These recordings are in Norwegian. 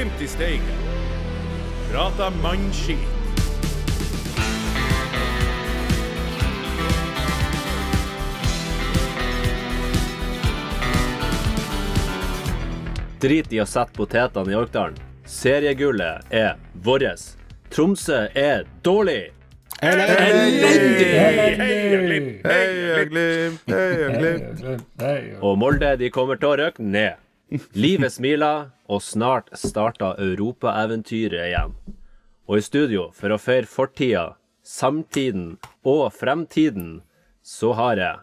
Glimt i Steigen. Prata mannskit. Drit i å sette potetene i Orkdalen. Seriegullet er vårt. Tromsø er dårlig. Elendig! Heia Glimt! Heia Glimt, heia Glimt. Og Molde de kommer til å røke ned. Livet smiler, og snart starter europaeventyret igjen. Og i studio, for å feire fortida, samtiden og fremtiden, så har jeg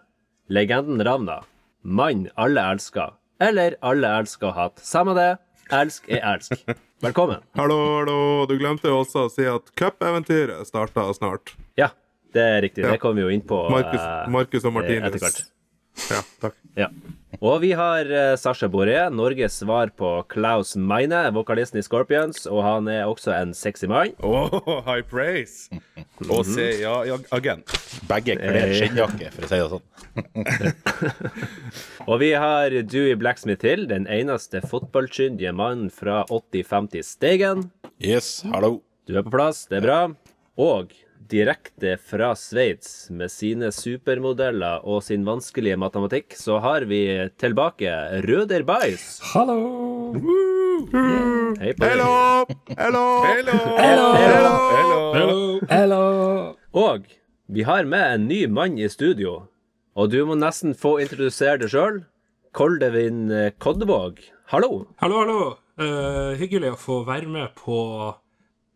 legenden Ravna. Mann alle elsker. Eller alle elsker hatt. Samme det. Elsk er elsk. Velkommen. Hallo, hallo. Du glemte jo også å si at cupeventyret starter snart. Ja, det er riktig. Ja. Det kommer vi jo inn på Markus, eh, og etter hvert. Ja, takk. Ja. Og vi har uh, Sasha Boré, Norges svar på Klaus Meine, vokalisten i Scorpions, og han er også en sexy mann. Oh, high praise. Og se, ja, ja, agent. Begge kler skinnjakke, for å si det sånn. Og vi har Dewey Blacksmith Hill, den eneste fotballkyndige mannen fra 80-50 Steigen. Yes, hallo. Du er på plass, det er bra. Og direkte fra Sveits, med sine supermodeller og sin vanskelige matematikk, så har vi tilbake Røder Bais. Hallo! Hei på deg. Hello! Hello! Hello! Hello! Hello! Hello! Og vi har med en ny mann i studio. Og du må nesten få introdusere deg sjøl. Koldevin Koddevåg, hallo. Hallo, hallo. Eh, hyggelig å få være med på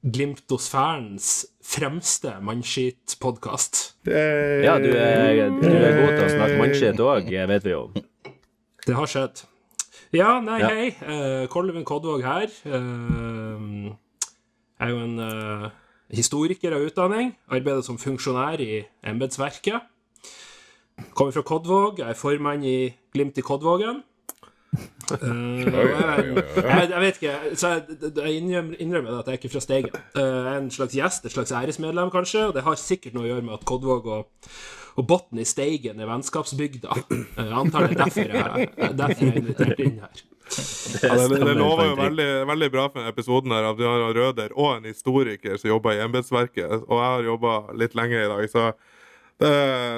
Glimtosfærens fremste mannskitpodkast. Ja, du er, du er god til å snakke mannskitt òg, vet vi jo. Det har skjedd. Ja, nei, Ja. hei. Uh, Kollevin Kodvåg her. Uh, jeg er jo en uh, historiker av utdanning. Arbeider som funksjonær i embetsverket. Kommer fra Kodvåg. Jeg er formann i Glimt i Kodvågen. Eh, jeg, vet ikke Så jeg, jeg innrømmer, at jeg er ikke fra Steigen. Eh, jeg er en slags gjest, et slags æresmedlem, kanskje. Og det har sikkert noe å gjøre med at Kodvåg og, og Botn i Steigen er vennskapsbygda. Eh, Jeg antar det er derfor jeg, derfor jeg er invitert inn her. Ja, det, det lover jo veldig, veldig bra for denne episoden her, at vi har en Røder og en historiker som jobber i embetsverket. Og jeg har jobba litt lenge i dag, så det,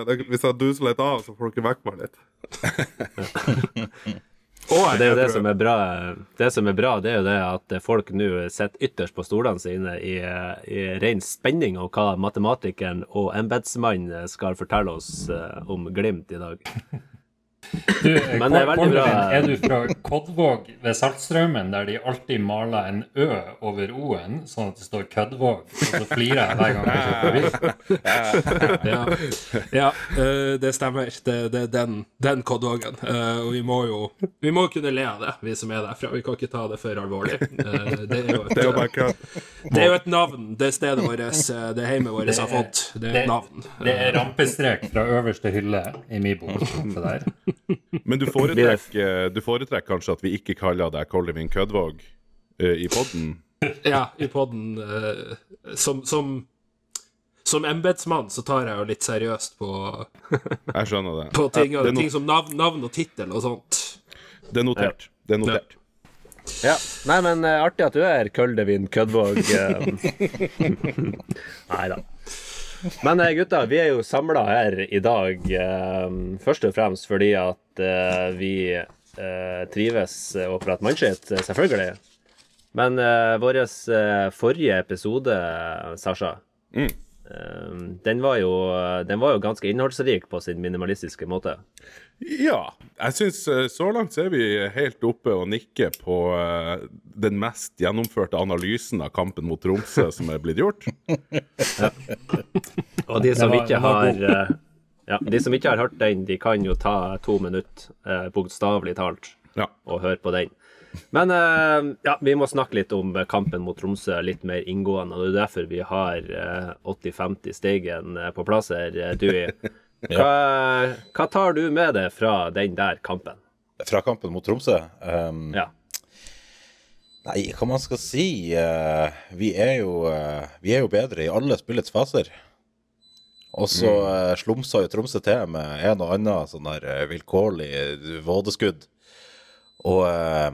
det, hvis jeg duser litt av, så får dere vekk meg litt. Og Det er jo det som er bra. Det som er bra, det er jo det at folk nå sitter ytterst på stolene sine i, i ren spenning om hva matematikeren og embetsmannen skal fortelle oss eh, om Glimt i dag. Du, Men det er veldig bra. Er du fra Kodvåg ved Saltstraumen, der de alltid maler en Ø over O-en, sånn at det står Kødvåg? Og så flirer jeg hver gang jeg kjører forbi. Ja, ja eh, det stemmer. Det, det er den, den kodvågen. Eh, og vi må jo vi må kunne le av det, vi som er derfra. Vi kan ikke ta det for alvorlig. Eh, det, er jo et, Det er jo det er jo et navn. Det stedet vårt, det heimet vårt har fått. Det er et navn. Det er rampestrek fra øverste hylle i min bok. Det der. Men du foretrekker, du foretrekker kanskje at vi ikke kaller deg Kollevin Kødvåg uh, i podden? Ja, i podden Uh, som, som som embetsmann så tar jeg jo litt seriøst på, Jeg skjønner det. på ting, Ja, det, ting som navn, navn og tittel og sånt. det er notert. Det er notert. Ja. Nei, men eh, artig at du er Køldevin Kødvåg. Nei da. Men eh, gutta, vi er jo samla her i dag eh, først og fremst fordi at eh, vi eh, trives og prater mannskitt, selvfølgelig. Men vår forrige episode, Sasha, Mm. den, var jo, den var jo ganske innholdsrik på sin minimalistiske måte. Ja. Jeg syns så langt så er vi helt oppe og nikker på eh, den mest gjennomførte analysen av kampen mot Tromsø som er blitt gjort. Og de som ikke har eh, ja, de som ikke har hørt den, de kan jo ta to minutter, eh, bokstavelig talt, Ja. og høre på den. Men eh, ja, vi må snakke litt om kampen mot Tromsø litt mer inngående. og Det er derfor vi har eh, 80-50 Steigen eh, på plass her, Dui. Dewey. Hva, hva tar du med deg fra den der kampen? Fra kampen mot Tromsø. Um, Ja. Nei, hva man skal si Uh, vi, er jo, uh, vi er jo bedre i alle spillets faser. Og så uh, slumsa jo Tromsø til med en og annen sånn der eh, vilkårlig vådeskudd. Og eh,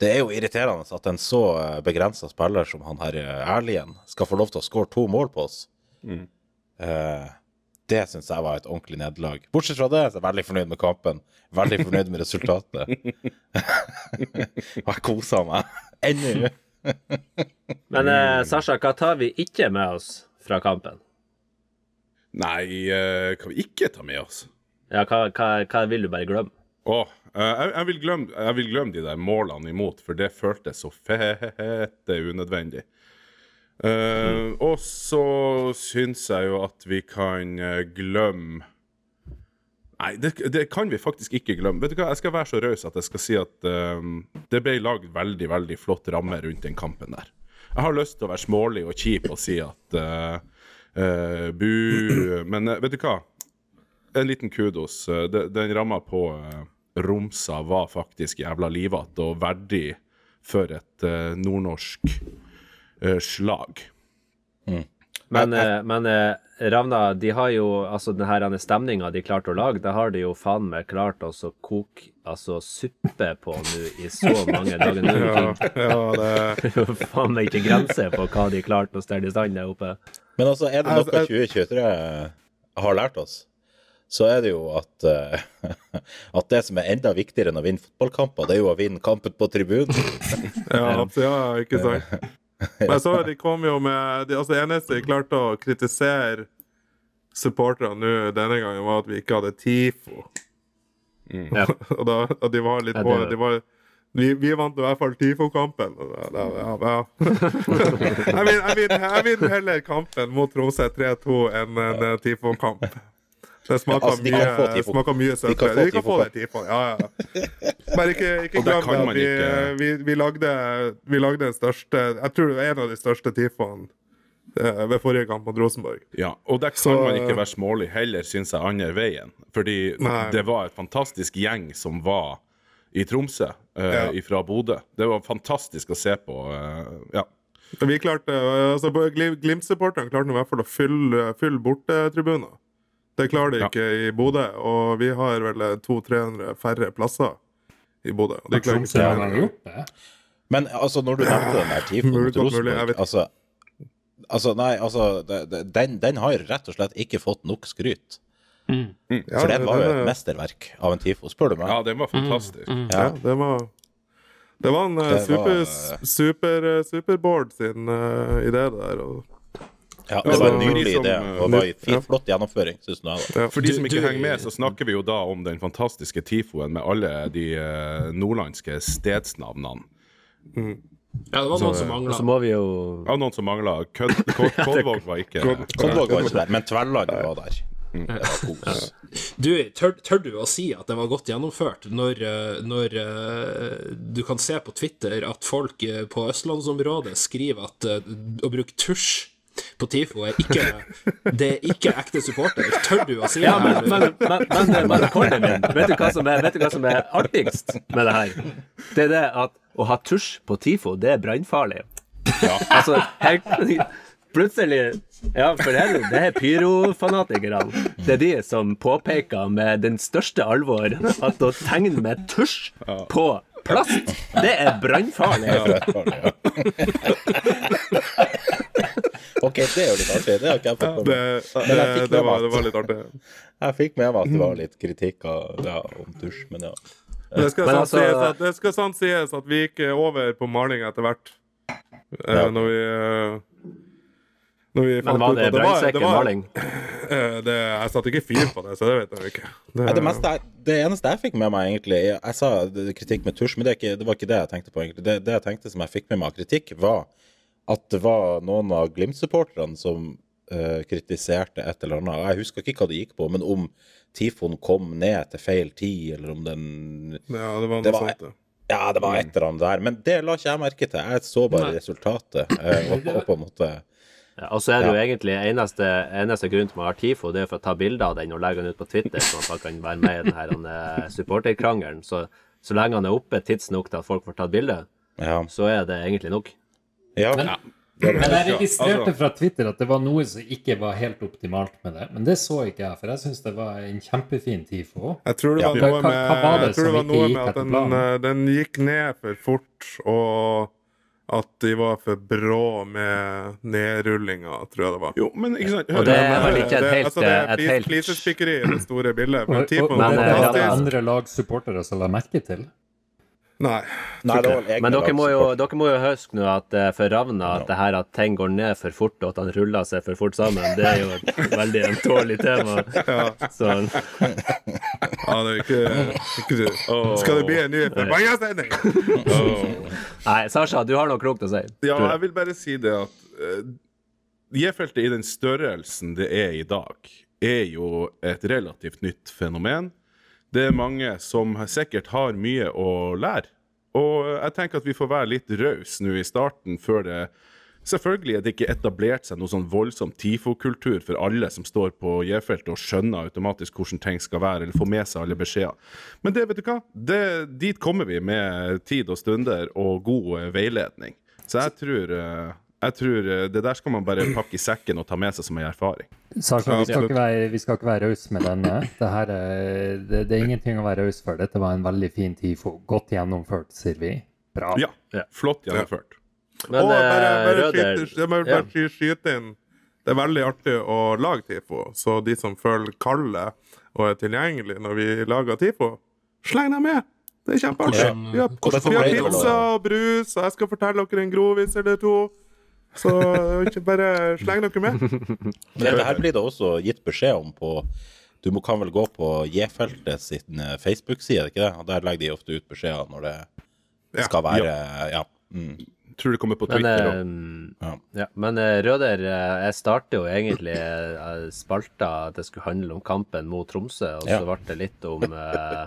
Det er jo irriterende at en så begrensa spiller som han her eh, Erlien skal få lov til å skåre to mål på oss. Eh, det syns jeg var et ordentlig nederlag. Bortsett fra det, så er jeg veldig fornøyd med kampen. Veldig fornøyd med resultatet. Og jeg kosa meg. Ennå. Men eh, Sasha, hva tar vi ikke med oss fra kampen? Nei, eh, kan vi ikke ta med oss? Ja, hva, hva, hva vil du bare glemme? Å, eh, jeg, jeg, vil glemme, jeg vil glemme de der målene imot, for det føltes så fete unødvendig. Eh, Og så syns jeg jo at vi kan eh, glemme Nei, det, det kan vi faktisk ikke glemme. Vet du hva, Jeg skal være så raus at jeg skal si at eh, det ble lagd veldig veldig flott ramme rundt den kampen der. Jeg har lyst til å være smålig og kjip og si at uh, uh, bu Men vet du hva? En liten kudos. De- Den ramma på Romsa var faktisk jævla livete og verdig for et nordnorsk eh, slag. Men, jeg, men eh, Ravna, de har jo altså den her stemninga de klarte å lage, det har de jo faen meg klart å koke altså suppe på nå i så mange dager. Nå Ja, ja, det er jo faen meg ikke grense på hva de klarte å stelle i stand der oppe. Men altså, er det noe Altså, 2023 har lært oss, så er det jo at, uh, at det som er enda viktigere enn å vinne fotballkamper, det er jo å vinne kampen på tribunen. Ja, ja, ikke sant. Men så de kom jo med de, altså Det eneste de klarte å kritisere supporterne nå denne gangen, var at vi ikke hadde TIFO. Ja. Og da og de var litt Ja, på det- de var, vi, vi vant i hvert fall TIFO-kampen. Ja, ja. Jeg vil, jeg, vil, jeg vil heller kampen mot Tromsø 3-2 enn en eh, TIFO-kamp. Det smaker Altså, de kan få mye, TIFO. smaker mye søtere. De kan få det TIFO. Ja, ja. Bare ikke, ikke glem kan det. man at Vi, vi, vi, lagde, vi lagde den største Jeg tror det var en av de største TIFO-ene eh, ved forrige kamp mot Rosenborg. Ja, og der kan Så- man ikke være smålig, heller syns jeg andre veien. Fordi Nei. det var et fantastisk gjeng som var i Tromsø Ja. eh, fra Bodø. Det var fantastisk å se på. eh, ja. Vi klarte, eh, altså Glimt-supporterne klarte i hvert fall å fylle, fylle bortetribuner. Det klarer de Ja. ikke i Bodø, og vi har vel 200-300 færre plasser i Bodø. Og de klarer ikke det? Men altså, når du nevnte den der TIFO Mulig, mot Rosenborg altså, altså, nei, altså det- det- den, den har rett og slett ikke fått nok skryt. Mm. For den var jo et er- mesterverk av en TIFO, spør du meg. ja, den var fantastisk. Ja, det var Det var en eh, Det super, var- super, eh, Superboard sin uh, idé der. Og, Ja, det var en nydelig idé, eh, og var en Ja. flott gjennomføring, syns jeg. da. ja. For de som ikke henger med, så snakker vi jo da om den fantastiske tifoen med alle de eh, nordlandske stedsnavnene. Ja, det var noen som Og mangla. så må vi jo Ja, noen som mangla. Kodvåg var ikke Kodvåg var ikke der, men Tverland var der. Det var. Du, tør, tør du å si at det var godt gjennomført, når, eh, når eh, du kan se på Twitter at folk eh, på østlandsområdet skriver at eh, å bruke tusj på TIFO er ikke Det er ikke ekte supporter. Tør du å si Ja, det? men, her? men, men, men, men Kåre min, vet du, hva som er, vet du hva som er artigst med det her? Det er det at å ha tusj på TIFO, det er brannfarlig. Altså, her, plutselig Ja, for det er, det er pyrofanatikerne. Det er de som påpeker med den største alvor at å tegne med tusj på plast, det er brannfarlig. Ok, det er jo litt artig. Det har ikke jeg fått med meg. Men jeg fikk det, med var, det var litt artig. Jeg fikk med meg at det var litt kritikk av, ja, om tusj, men ja. Det skal, Men altså- sies at, det skal sant sies at vi gikk over på maling etter hvert. Eh, Ja. Når vi eh, Når vi Men var det var maling? eh, det, Jeg satte ikke fyr på det, så det vet jeg ikke. Det, det, meste, det eneste jeg fikk med meg, egentlig Jeg, sa kritikk med tusj, men det, er ikke, det var ikke det jeg tenkte på, egentlig. Det, det jeg tenkte som jeg fikk med meg av kritikk, var at det var noen av Glimt-supporterne som uh, kritiserte et eller annet. Jeg husker ikke hva det gikk på, men om Tifon kom ned til feil tid, eller om den ja, det var noe Det var- sånt. ja. Ja, det var et eller annet der. Men det la ikke jeg merke til. Jeg så bare resultatet. Uh, og, og på en måte Ja, og så er det jo egentlig eneste, eneste grunn til man har TIFO, det er for å ta bilder av den og legge den ut på Twitter, sånn at man kan være med i den her eh, supporterkrangelen. Så, så lenge han er oppe tidsnok til at folk får tatt bilde, Ja. så er det egentlig nok. Ja. Men Men jeg registrerte altså- fra Twitter at det var noe som ikke var helt optimalt med det. Men det så ikke jeg, for jeg syns det var en kjempefin TIFO. Jeg tror det var noe med, hva var det det var noe med at den, eh, den gikk ned for fort, og at de var for brå med nedrullinga, tror jeg det var. Jo, men ikke sant Og det er vel ikke et Det- helt, altså, det er Flisespikkeri i det store bildet. Men og, Tifoen og Men, det eh, det andre lags supportere som la merke til. Nei. Nei, det var Men dere må, jo, dere må jo huske nå at eh, for Ravna at det her at ting går ned for fort, og at han ruller seg for fort sammen, det er jo et veldig ømtålig tema. Så Ja, det er ikke, ikke Skal det bli en ny forbanna Nei, Sasha, du har noe klokt å si. Ja, jeg. jeg vil bare si det at uh, J-feltet i den størrelsen det er i dag, er jo et relativt nytt fenomen. Det er mange som sikkert har mye å lære. Og jeg tenker at vi får være litt rause nå i starten, før det Selvfølgelig er det ikke etablert seg noe sånn voldsom TIFO-kultur for alle som står på J-feltet og skjønner automatisk hvordan ting skal være, eller får med seg alle beskjeder. Men det, vet du hva? Det, dit kommer vi med tid og stunder og god eh, veiledning. Så jeg tror, eh, jeg tror eh, det der skal man bare pakke i sekken og ta med seg som en erfaring. Saken, vi skal ikke være, vi skal ikke være raus med denne. Det, her er, det, det er ingenting å være raus for. Dette var en veldig fin TIFO. Godt gjennomført, sier vi. Bra. Ja, flott gjennomført. Men og bare, eh, bare, Røder skyte, bare, bare ja. skyte inn Det er veldig artig å lage TIFO, så de som føler kalde og er tilgjengelig når vi lager TIFO, sleng dem med! Det er kjempeartig. Vi har, vi har pizza og brus, og jeg skal fortelle dere en grovis eller to. Så ikke bare sleng dere med. Men dette her blir det også gitt beskjed om på Du må, kan vel gå på J-feltet sin eh, Facebook-side, ikke det? Og der legger de ofte ut beskjeder når det Ja. skal være Ja. Mm. Tror det kommer på Twitter eh, òg. Ja. ja, men eh, Røder, eh, jeg starter jo egentlig eh, spalta at det skulle handle om kampen mot Tromsø, og så Ja. ble det litt om eh,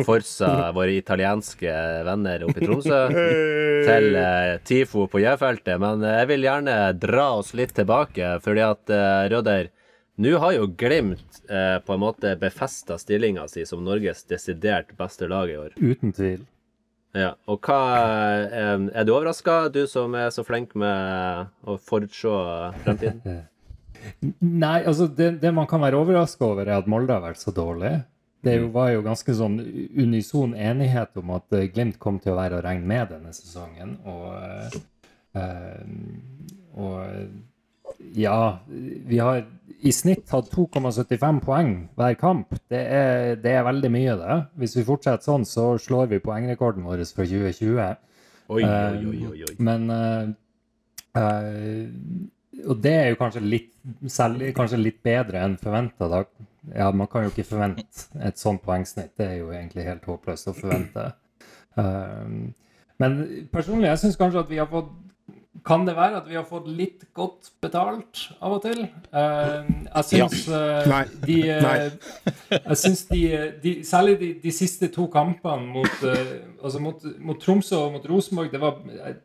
Forsa, våre italienske venner oppe i Tromsø, til eh, TIFO på J-feltet. Men eh, jeg vil gjerne dra oss litt tilbake, fordi at eh, Røder nå har jo Glimt eh, på en måte befesta stillinga si som Norges desidert beste lag i år. Uten tvil. Ja, og hva eh, Er du overraska, du som er så flink med å forutse fremtiden? Nei, altså det, det man kan være overraska over, er at Molde har vært så dårlig. Det Mm. jo, var jo ganske sånn unison enighet om at eh, Glimt kom til å være å regne med denne sesongen. Og, eh, og ja, vi har i snitt hatt 2,75 poeng hver kamp. Det er, det er veldig mye, det. Hvis vi fortsetter sånn, så slår vi poengrekorden vår for 2020. Oi, oi, oi, oi. Men eh, eh, Og det er jo kanskje litt, selv, kanskje litt bedre enn forventa. Ja, man kan jo ikke forvente et sånt poengsnitt. Det er jo egentlig helt håpløst å forvente. Um, men personlig, jeg syns kanskje at vi har fått Kan det være at vi har fått litt godt betalt av og til? Um, jeg syns ja. uh, de eh, jeg syns de, de Særlig de, de siste to kampene mot, uh, altså mot, mot Tromsø og mot Rosenborg, det var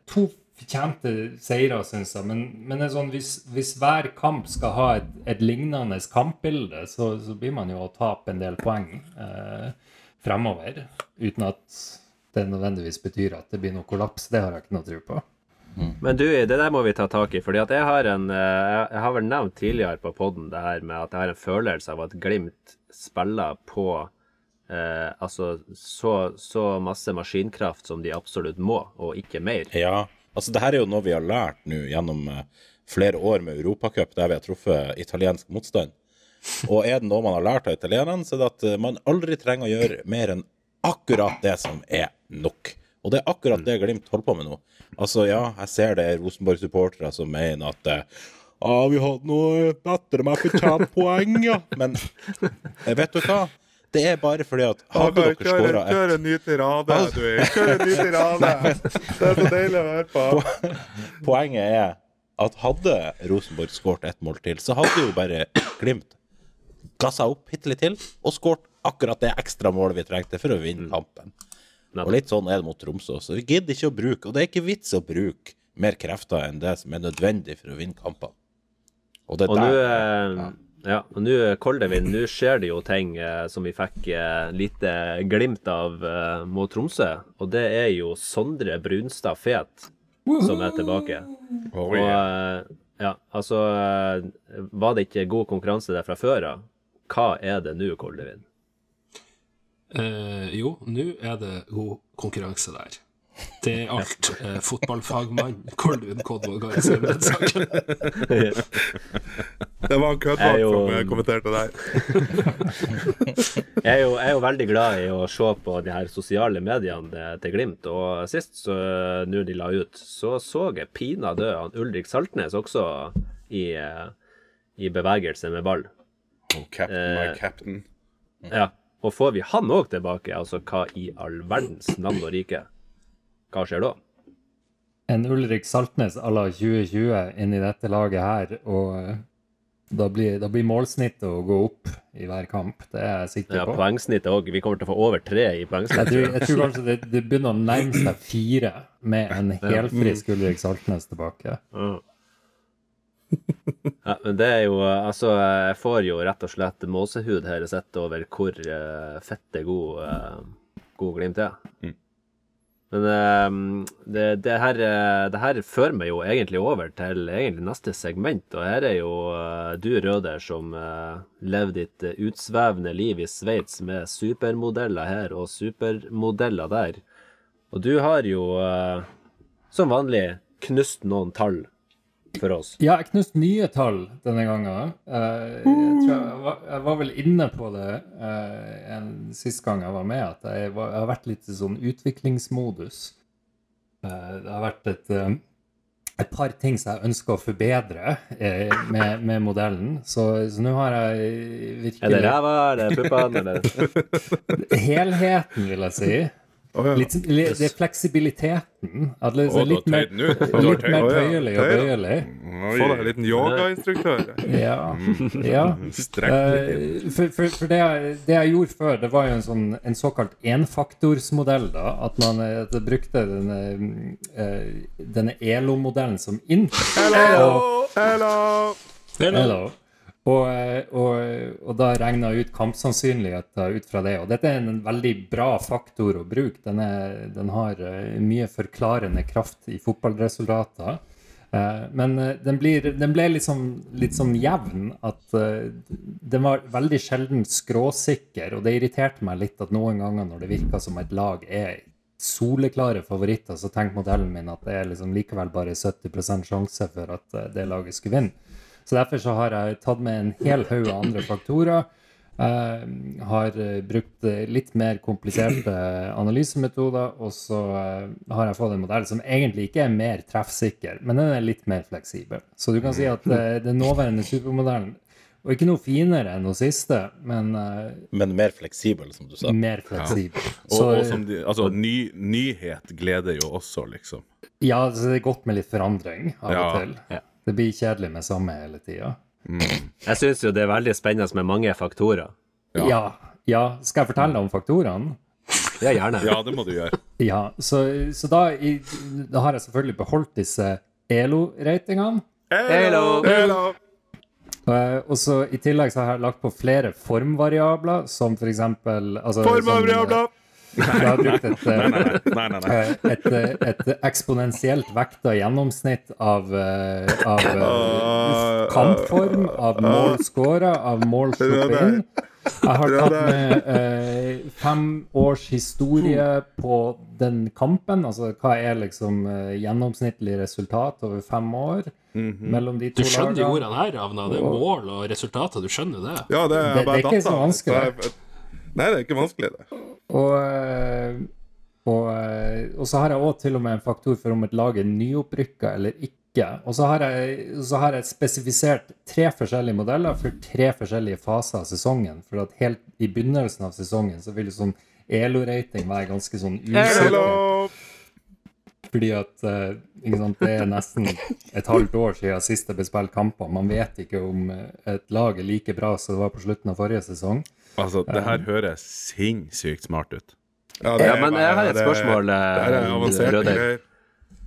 to fortjente seire, syns jeg. Men, men det er sånn, hvis, hvis hver kamp skal ha et, et lignende kampbilde, så, så blir man jo å tape en del poeng eh, fremover. Uten at det nødvendigvis betyr at det blir noe kollaps. Det har jeg ikke noe tro på. Men du, det der må vi ta tak i. fordi at jeg har en eh, Jeg har vel nevnt tidligere på poden det her med at jeg har en følelse av at Glimt spiller på eh, altså så, så masse maskinkraft som de absolutt må, og ikke mer. Ja, altså det her er jo noe vi har lært nå gjennom eh, flere år med Europacup, der vi har truffet italiensk motstand. Og er det noe man har lært av italienerne, så er det at eh, man aldri trenger å gjøre mer enn akkurat det som er nok. Og det er akkurat det Glimt holder på med nå. Altså, ja, jeg ser det er Rosenborg-supportere som mener at ja, ah, vi hadde noe bedre med fortjent poeng, ja. Men eh, vet du hva? Det er bare fordi at hadde dere skåra ett kjør en ny tirade, du. Kjør en ny tirade. Det er så deilig å høre på. Poenget er at hadde Rosenborg skåret ett mål til, så hadde jo bare Glimt gassa opp litt til og skåret akkurat det ekstra målet vi trengte for å vinne kampen. Og litt sånn er det mot Tromsø også. Vi gidder ikke å bruke, og det er ikke vits å bruke mer krefter enn det som er nødvendig for å vinne kampene. Og det Og nå der eh, ja, og nå, Koldevin, nå skjer det jo ting eh, som vi fikk eh, lite glimt av eh, mot Tromsø. Og det er jo Sondre Brunstad Fet som er tilbake. Oh, Og yeah. eh, ja, altså eh, Var det ikke god konkurranse der fra før av? Hva er det nå, Koldevin? Eh, jo, nå er det god konkurranse der. Det er alt eh, fotballfagmann Kolvin Kodvåg har å si om den saken. Det var en køddvakt jo- som eh, kommenterte der. Jeg er, jo, jeg er jo veldig glad i å se på de her sosiale mediene eh, til Glimt, og sist, så når de la ut, så så jeg pinadø Ulrik Saltnes også i, eh, i bevegelse med ball. Oh, captain, my eh, captain. Ja. Og får vi han òg tilbake, altså hva i all verdens navn og rike? Hva skjer da? En Ulrik Saltnes à la 2020 inn i dette laget her, og eh, da blir, da blir målsnittet å gå opp i hver kamp. Det er jeg sikker Ja, på. poengsnittet òg. Vi kommer til å få over tre i Jeg poengsnitt. tror, jeg tror kanskje det, det begynner å nærme seg fire med en helfrisk Ulrik Saltnes tilbake. Ja, men det er jo eh, Altså, jeg får jo rett og slett måsehud her jeg sitter over hvor uh, fette god, uh, god Glimt er. Men eh, det, det, her, eh, det her fører meg jo egentlig over til egentlig neste segment, og her er jo eh, du, Røder, som uh, lever ditt eh, utsvevende liv i Sveits med supermodeller her og supermodeller der. Og du har jo, eh, som vanlig, knust noen tall for oss. Ja, jeg knuste nye tall denne gangen. Uh, jeg, tror jeg, var, jeg var vel inne på det uh, en, sist gang jeg var med, at jeg, var, jeg har vært litt i sånn utviklingsmodus. Uh, det har vært et, et par ting som jeg ønsker å forbedre eh, med, med modellen. Så, så nå har jeg virkelig Er det ræva, er det puppene, eller? helheten, vil jeg si. Å, ja. Litt, litt, det er fleksibiliteten. At det er litt mer, litt mer tøyelig og bøyelig. Få deg en liten yogainstruktør. Ja. ja. Litt inn. Eh, for for, for det, jeg, det jeg gjorde før, det var jo en, sånn, en såkalt enfaktorsmodell. da, At man eh, at brukte denne, eh, denne ELO-modellen som input. Og, Hello! Hello. Og, og, og da regna ut kampsannsynligheter ut fra det. Og dette er en veldig bra faktor å bruke. Den, er, den har eh, mye forklarende kraft i fotballresultater. Eh, Men eh, den, blir, den ble liksom, litt sånn jevn at den var veldig sjelden skråsikker. Og det irriterte meg litt at noen ganger når det virka som et lag er soleklare favoritter, så tenker modellen min at det er liksom likevel bare 70 sjanse for at det laget skulle vinne. Så derfor så har jeg tatt med en hel haug av andre faktorer. Uh, har eh, brukt eh, litt mer kompliserte analysemetoder, og så har jeg fått en modell som egentlig ikke er mer treffsikker, men den er litt mer fleksibel. Så du kan si at den nåværende supermodellen og ikke noe finere enn den siste, men uh, Men mer fleksibel, som du sa. mer fleksibel. Og, Så, og som de, altså, ny, nyhet gleder jo også, liksom. ja, så det er godt med litt forandring av Ja. og til. Ja. Det blir kjedelig med samme hele tida. Jeg syns jo det er veldig spennende med mange faktorer. Ja. ja. Skal jeg fortelle om faktorene? Ja, gjerne. Ja, det må du gjøre. Ja, så, så da, i, da har jeg selvfølgelig beholdt disse ELO-ratingene. ELO! ELO! Eh, og så I tillegg så har jeg lagt på flere formvariabler, som for eksempel altså, Formvariabler! Som, eh, har brukt et, Nei, nei, nei. eh, et, eh, et eksponentielt vekta gjennomsnitt av, av kampform, av mål scora, av mål sluppet inn. Jeg har tatt med eh, fem års historie på den kampen. Altså hva er liksom eh, gjennomsnittlig resultat over fem år mellom de to Du skjønner de ordene her, Ravna. Det er mål og resultater. Du skjønner det. Ja, det Det- er det bare er ikke så vanskelig. Nei, det er ikke vanskelig, det. Og, eh, og, eh, og så har jeg òg til og med en faktor for om et lag er nyopprykka eller ikke. Og så har, jeg, så har jeg spesifisert tre forskjellige modeller for tre forskjellige faser av sesongen. For at helt i begynnelsen av sesongen så vil sånn ELO-rating være ganske sånn usikker. Fordi at eh, ikke sant, det er nesten et halvt år siden sist det ble spilt kamper. Man vet ikke om et lag er like bra som det var på slutten av forrige sesong. Altså, det her høres sinnssykt smart ut. det Ja, er men jeg har et spørsmål, er eh, greier.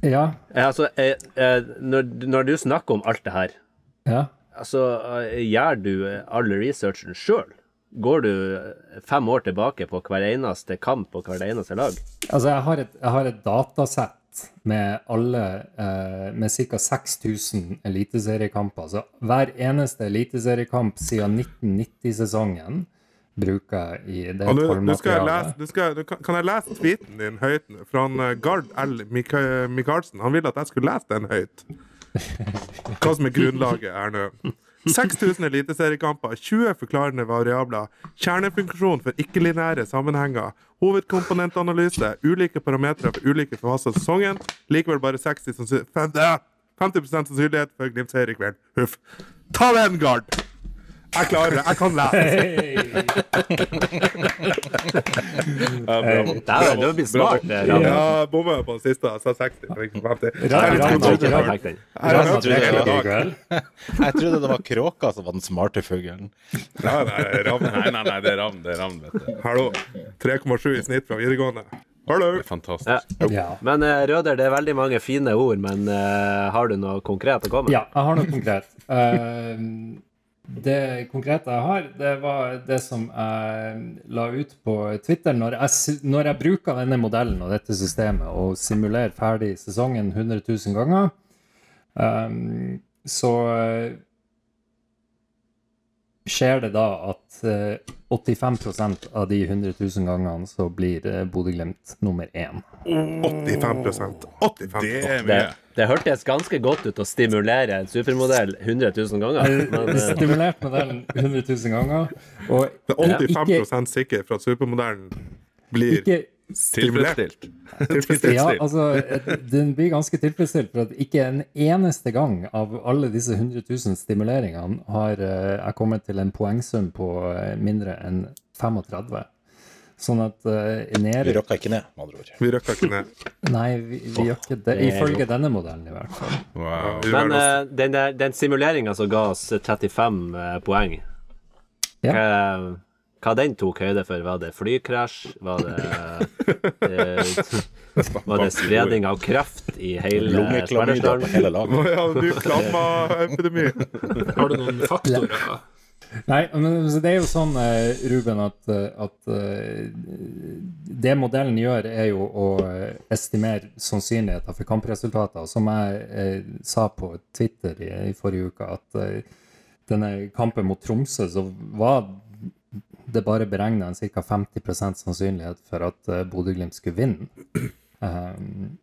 Ja, Eh, Altså, jeg, eh, når, når du snakker om alt det her, ja. altså, gjør du all researchen sjøl? Går du fem år tilbake på hver eneste kamp og hvert eneste lag? Altså, jeg har et, jeg har et datasett med alle eh, Med ca. 6000 eliteseriekamper. Så hver eneste eliteseriekamp siden 1990-sesongen bruker i det Og nå, skal jeg lese, nå skal, nå kan, kan jeg lese tweeten din høyt? Fra eh, Gard L. Mika- Michaelsen. Han ville at jeg skulle lese den høyt. Hva som er grunnlaget her nå. 6000 eliteseriekamper, 20 forklarende variabler, kjernefunksjon for ikke-linære sammenhenger, hovedkomponentanalyse, ulike parametere for ulike faser av sesongen, likevel bare 60 sannsynlighet fem- ja, 50 sannsynlighet for Glimt-seier i kveld. Huff. Ta den, Gard! Jeg klarer det. Jeg kan lese. Dæven, du blir smart. det. Ja, bomma på den siste. Jeg sa 60. men ikke 50. Jeg det trodde det var kråka som var den smarte fuglen. Nei, nei. Nei, nei, nei, det er ravn, det er ravn, vet du. Hallo. 3,7 i snitt fra videregående. Hallo. Det er fantastisk. Ja. Ja. Men uh, Røder, det er veldig mange fine ord, men uh, har du noe konkret å komme med? Ja, jeg har noe konkret. Eh, det konkrete jeg har, det var det som jeg la ut på Twitter. Når jeg, når jeg bruker denne modellen og dette systemet og simulerer ferdig sesongen 100 000 ganger, um, så skjer det da at eh, 85% av de 100 000 gangene så blir eh, Bodø-Glimt nummer én. 85 85 Det er Det, mye. det hørtes ganske godt ut å stimulere en supermodell 100 000 ganger. Men, eh, Stimulert modellen 100 000 ganger. Og Det er ikke, sikker for at supermodellen blir ikke Tilfredsstilt. tilfredsstilt. Ja, altså, den blir ganske tilfredsstilt, for at ikke en eneste gang av alle disse 100 000 stimuleringene har eh, jeg kommet til en poengsum på eh, mindre enn 35. Sånn at uh, Vi nede røkka ikke ned, med andre ord. Vi røkker ikke ned. Nei, vi, vi gjør ikke det. Ifølge denne modellen, i hvert fall. Wow. Men eh, den, der- den simuleringa som ga oss 35 uh, poeng, Ja. hva, hva den tok høyde for? Var det flykrasj? Var det eh, Var det spredning av kraft i hele Lungeklamydia Ja, du klamma klammaepidemi. Har du noen faktorer? Nei, men altså, det er jo sånn, eh, Ruben, at, eh, at eh, det modellen gjør, er jo å estimere sannsynligheter for kampresultater. Som jeg sa på Twitter i, i forrige uke, at denne kampen mot Tromsø, så var det bare beregna en ca. 50 sannsynlighet for at eh, Bodø-Glimt skulle vinne. Um,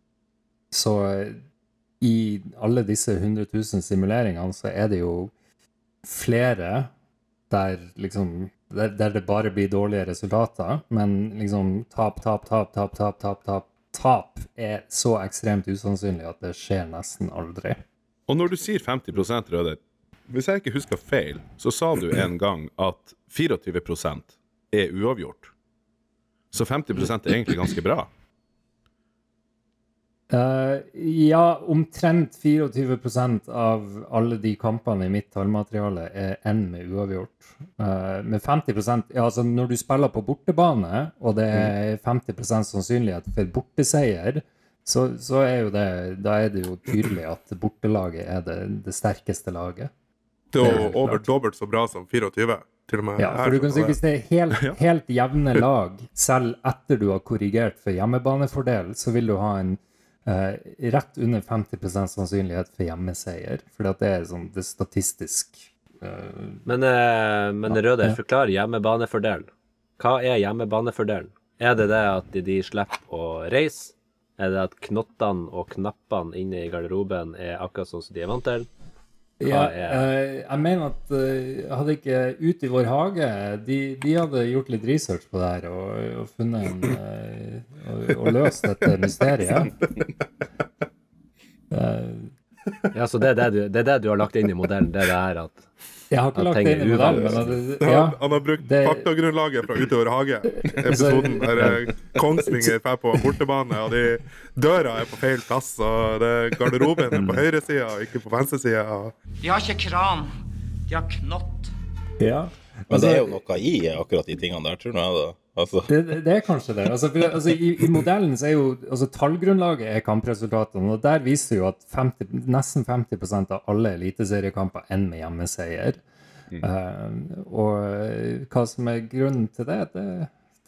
så eh, i alle disse 100 000 simuleringene så er det jo flere der liksom der, det bare blir dårlige resultater, men liksom tap, tap, tap, tap, tap, tap, tap, tap er så ekstremt usannsynlig at det skjer nesten aldri. Og når du sier 50% Røde, hvis jeg ikke husker feil, så sa du en gang at 24% er uavgjort. Så 50% er egentlig ganske bra. Uh, ja, omtrent 24% av alle de kampene i mitt tallmateriale er enn med uavgjort. Uh, med 50% ja, altså Når du spiller på bortebane, og det er 50% sannsynlighet for borteseier, så, så er jo det Da er det jo tydelig at bortelaget er det, det sterkeste laget. Det er over dobbelt så bra som 24. Til og med Ja, for du kan si Hvis det er helt, helt jevne lag, selv etter du har korrigert for hjemmebanefordel, så vil du ha en eh, rett under 50% sannsynlighet for hjemmeseier. For det er sånn det er statistisk eh, Men, eh, men Røde, Ja. forklar hjemmebanefordelen. Hva er hjemmebanefordelen? Er det det at de, de slipper å reise? Er det at knottene og knappene inne i garderoben er akkurat sånn som de er vant til? Ja, er- eh, jeg mener at eh, hadde ikke Ut i vår hage de, de hadde gjort litt research på det her og, og funnet en eh, og, og løst dette mysteriet. Det, Ja, så det er det, du, det er det du har lagt inn i modellen? Det er det her at jeg har ikke lagt det inn i modellen, ja, Han, har brukt det- faktagrunnlaget fra Ute i hage. Episoden der eh, Kongsvinger drar på bortebane, og de døra er på feil plass. Og det, garderoben er på høyresida og ikke på venstresida. De har ikke kran, de har knott. ja. Men det er jo noe i akkurat de tingene der, tror jeg. da. Altså, Det, det, er kanskje det. Altså, for, altså, i, I modellen så er jo altså, tallgrunnlaget er kampresultatene, og der viser jo at 50, nesten 50 av alle eliteseriekamper ender med hjemmeseier. Eh, og eh, hva som er grunnen til det, det,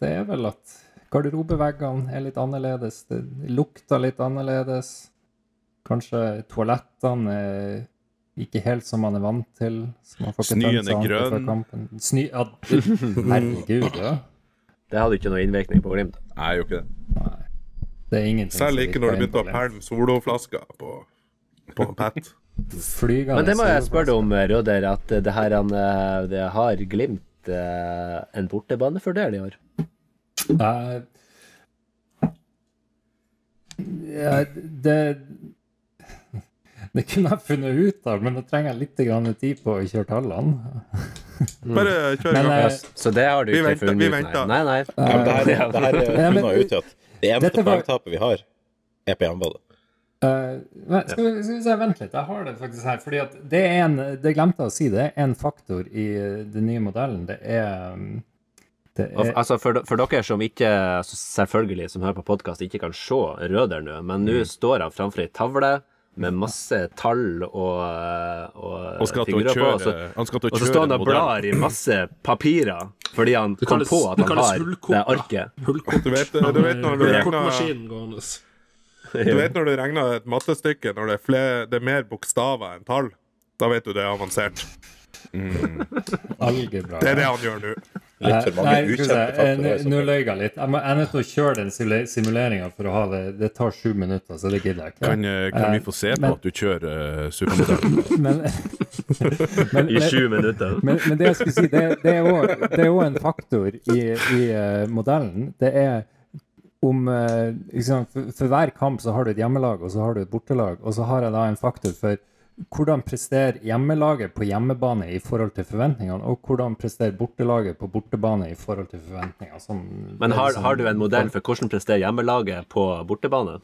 det er vel at garderobeveggene er litt annerledes. Det lukter litt annerledes. Kanskje toalettene er ikke helt som man er vant til. Snøen er grønn. Sny, ja, herregud, ja. Det hadde ikke noe innvirkning på Glimt. Nei, jeg gjør ikke det. Det er ingenting Selv ikke når du begynte å pælme soloflasker på, på Pat. Flygende Men det må jeg spørre deg om, Røder, at det her han, eh, det har Glimt eh, en bortebanefordel i år? Eh, ja, det Det kunne jeg funnet ut av, men da trenger jeg litt grann tid på å kjøre tallene. Bare kjør i gang. eh, så det har du ikke venter, funnet vi ut? venter. Nei, nei. Ja, men det her, det her er funnet ut i at det eneste poengtapet vi har, er på hjemmebane. Uh, men skal, vi, skal vi se, vent litt. Jeg har det faktisk her. fordi at det er en Det glemte jeg å si. Det er en faktor i eh, den nye modellen. Det er um, Det er altså for, for dere som ikke, altså selvfølgelig, som hører på podkast, ikke kan se Røder nå, men nå står han framfor ei tavle med masse tall og, og, Og å figurer på. Og så, han skal til å og så står han og blar i masse papirer fordi han Det kom kalles, på at han har har det arket. Hullkort. Du vet, du vet når du regner Du vet når du regner et mattestykke når det er, flere, det er mer bokstaver enn tall? Da vet du det er avansert. algebra. Det er det han gjør nå. Litt for mange Nei, ukjente Eh. Nå løy jeg litt. Jeg, må, jeg er nødt til å kjøre den simuleringa for å ha det. Det tar sju minutter, så det gidder jeg ikke. Kan, eh, kan vi få se på Men- at du kjører uh, supermodell? Men, men, I sju minutter. men, men det jeg skulle si, det, det er òg en faktor i, i uh, modellen. Det er om eh, ikke for, for hver kamp så har du et hjemmelag og så har du et bortelag. Og så har jeg da en faktor for hvordan presterer hjemmelaget på hjemmebane i forhold til forventningene, og hvordan presterer bortelaget på bortebane i forhold til forventningene. Sånn, Men har, sånn, har du en modell for hvordan presterer hjemmelaget på bortebane?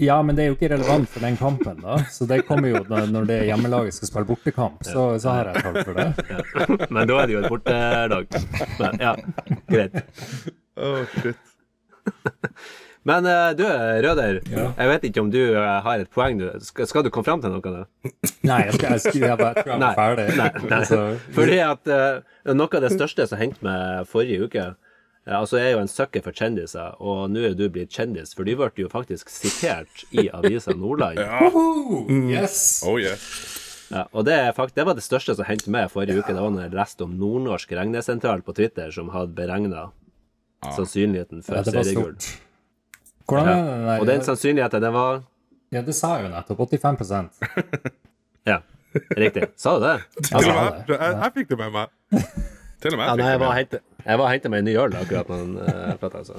Ja, men det er jo ikke relevant for den kampen, da. Så det kommer jo når, når det hjemmelaget skal spille bortekamp, så, så har jeg tall for det. Men da er det jo et bortelag. Men, ja, greit. Oh, shit. Men eh, du, Røder. Ja. Jeg vet ikke om du eh, har et poeng. Du. Skal, skal du komme fram til noe? Da? Nei, jeg, skal, jeg, skal, jeg, bare, tror jeg Nei, var ferdig. nei, nei. Altså, Fordi at uh, noe av det største som hendte med forrige uke Altså, jeg er jo en sucker for kjendiser, og nå er du blitt kjendis, for du ble jo faktisk sitert i Avisa Nordland. Woohoo! Yes! Oh yeah. Ja, og det, er fakt, det var det største som hendte meg forrige uke. Det var når jeg leste om Nordnorsk regnesentral på Twitter, som hadde beregna sannsynligheten for Ja, seriegull. Hvordan er det der? Og den sannsynligheten, den var Ja, det sa jeg jo nettopp. 85% Ja, riktig. Sa du det? Jeg Til og sa med, det. jeg, jeg fikk det med meg. Til og med jeg fikk var det med. hente- jeg var og henta meg en ny øl akkurat da han prata, altså.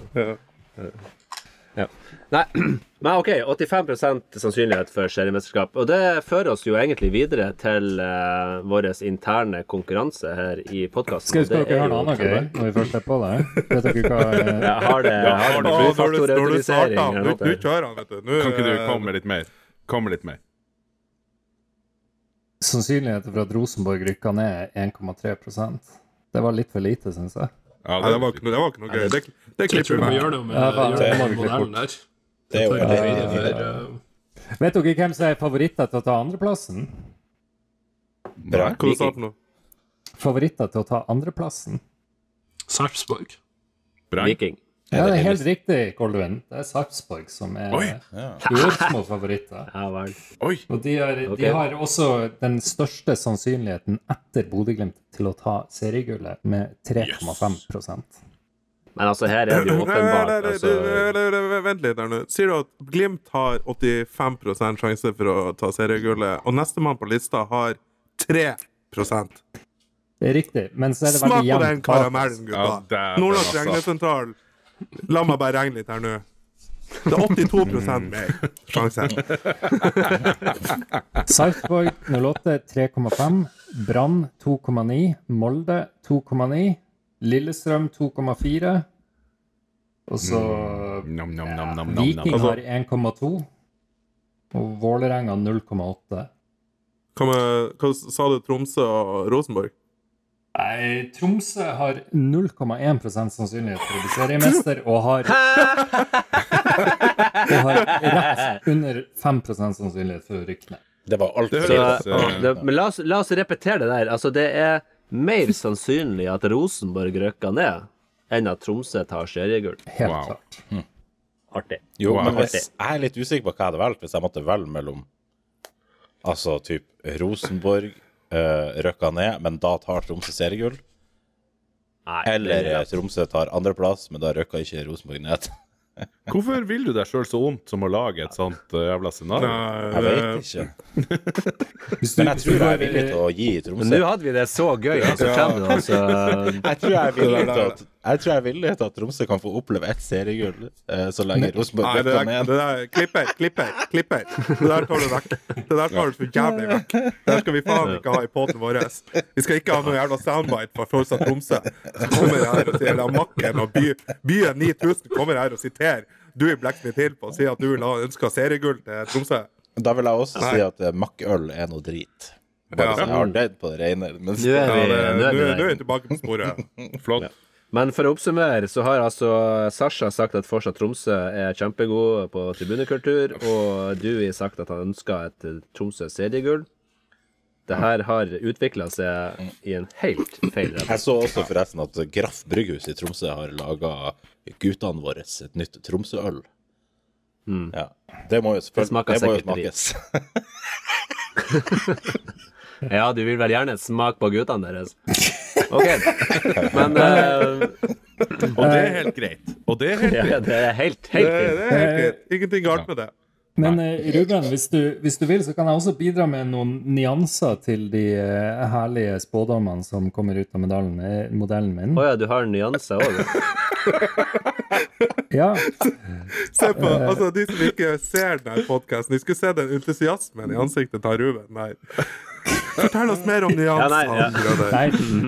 Ja. Nei, men OK. 85% sannsynlighet for seriemesterskap. Og det fører oss jo egentlig videre til uh, vår interne konkurranse her i podkasten. Skal, skal dere høre noe annet gøy når vi først er på det? Vet dere hva Har det, har det du, når du flyfaktorautorisering starter, eller nå, noe? nå kjører han, vet du. Nå, Kan ikke du eh, komme litt mer? Komme litt mer. Sannsynligheten for at Rosenborg rykker ned, er 1,3% Det var litt for lite, syns jeg. Ja, det var ikke noe, det var ikke noe gøy. Det, det klipper vi med. Gjør noe med, gjøre det med. Det er jo Ta veldig eh, Vet dere hvem som er favoritter til å ta andreplassen? bra. Hva du sa for noe? Favoritter til å ta andreplassen? Sarpsborg. Brann. Viking. Ja, det er helt riktig, Goldwin. Det er Sarpsborg som er Oi. favoritter. Ja vel. Oi! Og de har, Ok. de har også den største sannsynligheten etter Bodø-Glimt til å ta seriegullet, med 3,5 yes. Men altså, her er det jo åpenbart altså, Vent litt her nå. Sier du at Glimt har 85% sjanse for å ta seriegullet, og nestemann på lista har 3% Det er riktig, men så er det Smak på den karamellen, Ja, gutta! Ja, Nordnorsk altså. regnesentral. La meg bare regne litt her nå. Det er 82 mer sjanse. Sarpsborg 08 3,5. Brann 2,9. Molde 2,9. Lillestrøm 2,4. Og så mm. nam, Viking har 1,2. Og Vålerenga 0,8. Hva, hva sa du, Tromsø og Rosenborg? Nei, Tromsø har 0,1 sannsynlighet for å bli seriemester, og har Og har rett under 5 sannsynlighet for å rykke ned. Det var alt Det Så, eh, det, men la oss, la oss repetere det der. Altså, det er mer sannsynlig at Rosenborg røkker ned enn at Tromsø tar seriegull. Helt Wow. klart. Artig. Jo, men hvis, jeg er litt usikker på hva jeg hadde valgt hvis jeg måtte velge mellom Altså typ Rosenborg uh, røkka ned, men da tar Tromsø seriegull. Eller er eh, Tromsø tar andreplass, men da røkka ikke Rosenborg ned. Hvorfor vil du deg sjøl så vondt som å lage et sånt eh, jævla scenario? Jeg vet ikke. Hvis du, Men jeg tror jeg er villig til å gi Men Tromsø nå hadde vi det så gøy, og så kommer det altså Jeg tror jeg er villig til at Jeg tror jeg er villig til at Tromsø kan få oppleve ett seriegull, eh, så lenge Rosenborg bøtter ned. det der Klipper, klipper, klipper. Det der tar du vekk. Det der tar du for jævlig vekk. Det der skal vi faen ikke ha i poden vår. Vi skal ikke ha noe jævla soundbite fra Forsa Tromsø. Så kommer jeg her og sier Makken og by, Byen 9000 kommer her og siterer du i Blacksmith Hill på å si at du vil ha ønska seriegull til Tromsø. Da vil jeg også Nei. si at eh, makkøl er noe drit. Bare Ja. så jeg har det på det rene. Men Nå er Ja, vi, det, nå er vi nå er vi tilbake på sporet. Flott. Men for å oppsummere, så har altså Sasha sagt at fortsatt Tromsø er kjempegod på tribunekultur, og Dewey sagt at han ønsker et eh, Tromsø seriegull. Det her har utvikla seg i en helt feil retning. jeg så også forresten at Graff brygghus i Tromsø har laga guttene våre et nytt Tromsø-øl. Ja. Det må jo selvfølgelig Det det må jo smakes. Ja, du vil vel gjerne smake på guttene deres? OK. Men uh... Og det er helt greit. Og det er helt ja, det er helt, helt det er helt greit. Ingenting galt med det. Men eh, Ruben, hvis du, hvis du vil, så kan jeg også bidra med noen nyanser til de eh, herlige spådommene som kommer ut av medaljen, eh, modellen min. Å ja, du har nyanser òg? Ja, Se på, altså De som ikke ser denne podkasten, de skulle se den entusiasmen i ansiktet til Ruben der. Fortell oss mer om Ja, ja. nyansene. Nei,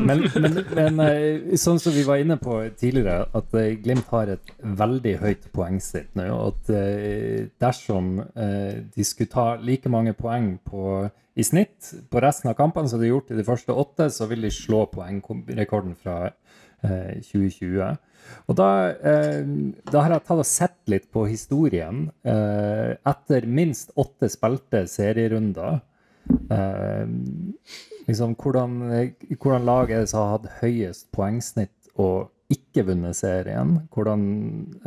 men, men, men eh, sånn som vi var inne på tidligere, at eh, Glimt har et veldig høyt poengsnitt nå. Og at eh, dersom de skulle ta like mange poeng på, i snitt på resten av kampene som de har gjort i de første åtte, så vil de slå poengrekorden fra eh, 2020. Og da, eh, da har jeg tatt og sett litt på historien. Eh, etter minst åtte spilte serierunder Eh, liksom, hvordan, hvordan lag er det som har hatt høyest poengsnitt og ikke vunnet serien? Hvordan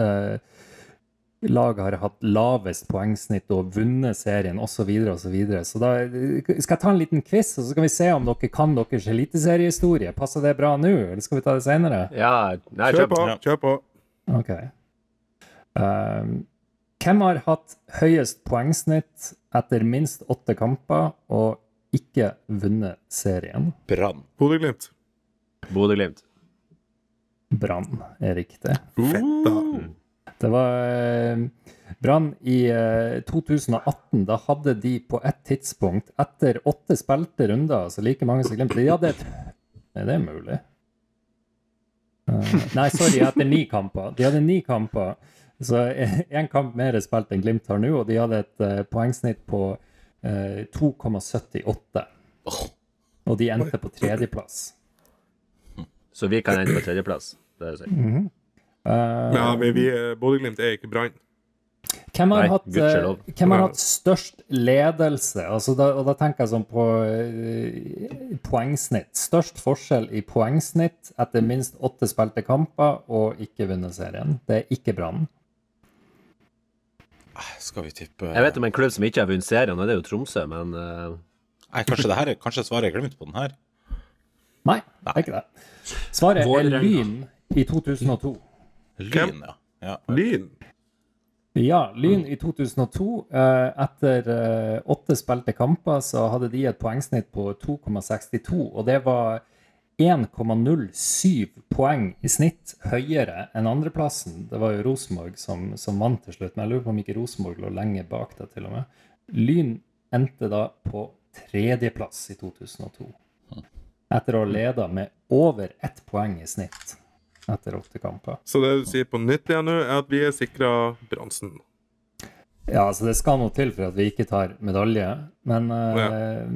eh, lag har hatt lavest poengsnitt og vunnet serien, osv., Så, videre, og så, videre. så da skal jeg ta en liten quiz, og så skal vi se om dere kan deres eliteseriehistorie. Passer det bra nå, eller skal vi ta det senere? Ja, nei, Kjør på. Kjør på. Ok. Um, hvem har hatt høyest poengsnitt etter minst åtte kamper og ikke vunnet serien? Brann. Bodø-Glimt. Bodø-Glimt. Brann er riktig. Fett, da. Det var eh, Brann i eh, 2018. Da hadde de på et tidspunkt, etter åtte spilte runder, altså like mange som Glimt De hadde et Er det mulig? Uh, nei, sorry, etter ni kamper. De hadde ni kamper. Så én kamp mer spilt enn Glimt har nå, og de hadde et eh, poengsnitt på eh, 2,78. Og de endte på tredjeplass. Så vi kan ende på tredjeplass. Det er det mm -hmm. uh, Ja, men vi, eh, Bodø-Glimt er ikke Brann. Hvem har, Nei, hatt, eh, hvem har hatt størst ledelse? Altså da, og da tenker jeg sånn på uh, poengsnitt. Størst forskjell i poengsnitt etter minst åtte spilte kamper og ikke vunnet serien. Det er ikke Brann. Skal vi tippe Jeg vet om en klubb som ikke har vunnet serien, og det er jo Tromsø, men uh... Nei, kanskje det her er Kanskje svaret er glemt på den her? Nei, det er ikke det. Svaret er Lyn i 2002. Lyn, ja. ja. Lyn. Ja, Lyn i 2002. eh, etter eh, åtte spilte kamper så hadde de et poengsnitt på 2,62, og det var 1,07 poeng i snitt høyere enn andreplassen. Det var jo Rosenborg som, som vant til slutt, men jeg lurer på om ikke Rosenborg lå lenge bak det, til og med. Lyn endte da på tredjeplass i 2002. Etter å ha leda med over ett poeng i snitt etter åtte kamper. Så det du sier på nytt igjen nå, er at vi er sikra bronsen. Ja, altså det skal noe til for at vi ikke tar medalje, men eh,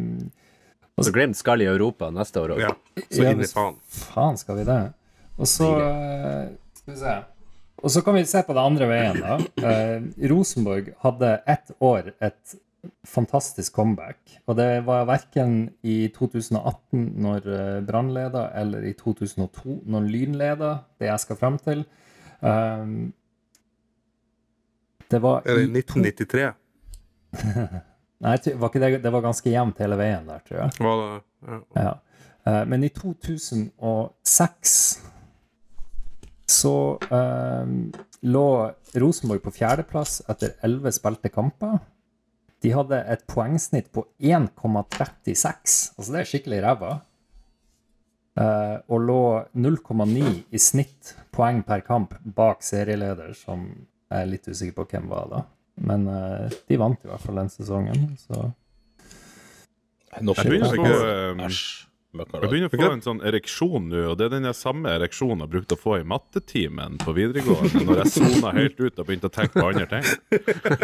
så Glimt skal i Europa neste år òg. Ja, så inn i faen. Faen, skal vi det? Og så eh, Skal vi se. Og så kan vi se på det andre veien, da. Eh, Rosenborg hadde ett år et fantastisk comeback. Og det var verken i 2018 når eh, Brann leda, eller i 2002 når Lyn leda, det jeg skal frem til. Um, det var Er det i to- 1993? Nei, var det, det var ganske jevnt hele veien der, tror jeg. Var det, ja. Ja. Eh, Men i 2006 så eh, lå Rosenborg på fjerdeplass etter 11 spilte kamper. De hadde et poengsnitt på 1,36, altså det er skikkelig ræva. Eh, og lå 0,9 i snitt poeng per kamp bak serieleder, som jeg er litt usikker på hvem var da. Men uh, de vant i hvert fall den sesongen, så jeg- um, Æsj. Jeg begynner å få en sånn ereksjon nå, og det er den samme ereksjonen jeg brukte å få i mattetimen på videregående, når jeg sona helt ut og begynte å tenke på andre ting.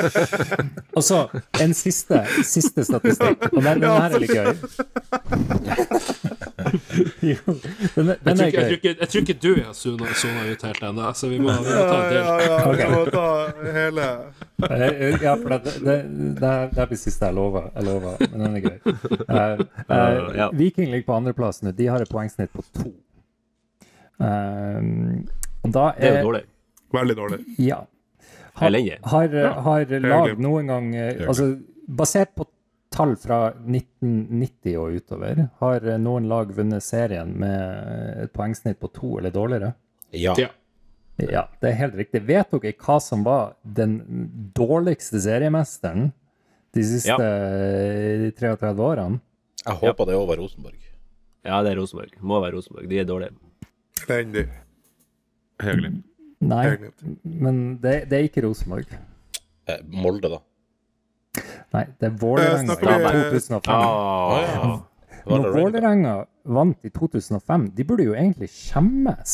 Og så en siste, siste statistikk, og den, den her er litt gøy. Jo, den, Jeg den tror, er ikke, jeg, tror ikke, jeg tror ikke du har sona ut helt ennå, så vi må, vi må ta en del. ja, ja. Ok. Vi må ta hele Eh, Ja, for det, det, det, det blir siste jeg lover. Jeg lover, men den er gøy. Uh, uh, Ja. Viking ligger på andreplass nå. De har et poengsnitt på to. Um, da er, Det er jo dårlig. Veldig dårlig. Ja. Har, har, har lag noen gang eh, Altså, basert på tall fra 1990 og utover, har eh, noen lag vunnet serien med et poengsnitt på to eller dårligere? Ja. Ja. Ja, det er helt riktig. Vet dere hva som var den dårligste seriemesteren de siste Ja. eh, 33 årene? Jeg håper det er var Rosenborg. Ja, det er Rosenborg. Må være Rosenborg. De er dårlige. Elendig. Egentlig. Nei, men det, det er ikke Rosenborg. Eh, Molde, da. Nei, det er Vålerenga snakker i 2005. Ah, ja. Når Vålerenga vant i 2005, de burde jo egentlig skjemmes.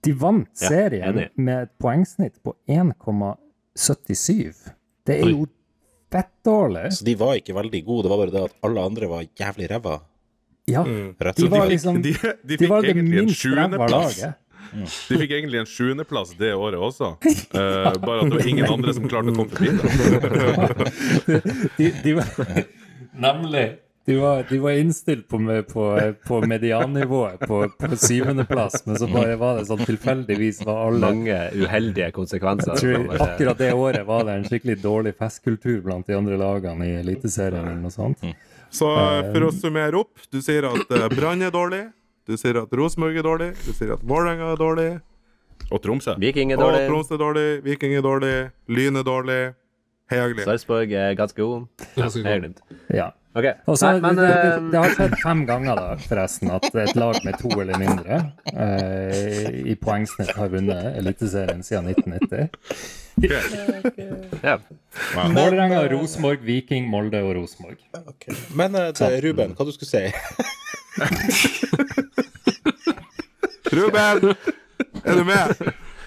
De vant serien ja, med et poengsnitt på 1,77. Det er jo fett dårlig. Så de var ikke veldig gode, det var bare det at alle andre var jævlig ræva. Ja, mm. de var liksom De, de De fikk var det minst ræva laget. De fikk egentlig en sjuendeplass det året også. uh, bare at det var ingen andre som klarte å komme forbi det. De, de var Nemlig. De var, de var innstilt på, med- på, på mediannivået på, på syvendeplass, men så bare var det sånn tilfeldigvis var alle mange uheldige konsekvenser. Jeg tror akkurat det året var det en skikkelig dårlig festkultur blant de andre lagene i Eliteserien eller noe sånt. Så eh, for å summere opp, du sier at eh, Brann er dårlig, du sier at Rosenborg er dårlig, du sier at Vålerenga er dårlig, Og Tromsø. Viking er og. Tromsø er dårlig, Viking er dårlig, Lyn er dårlig, Heia Glimt. Sarpsborg er ganske god. Helt glimt. Ja. OK. Også, Nei, men det, eh, det har skjedd fem ganger da, forresten, at et lag med to eller mindre eh, i poengsnitt har vunnet Eliteserien siden 1990. ja. Målrenga, Rosenborg, Viking, Molde og Rosenborg. Okay. Men eh, til Ruben, hva du skulle si? Ruben! Er du med?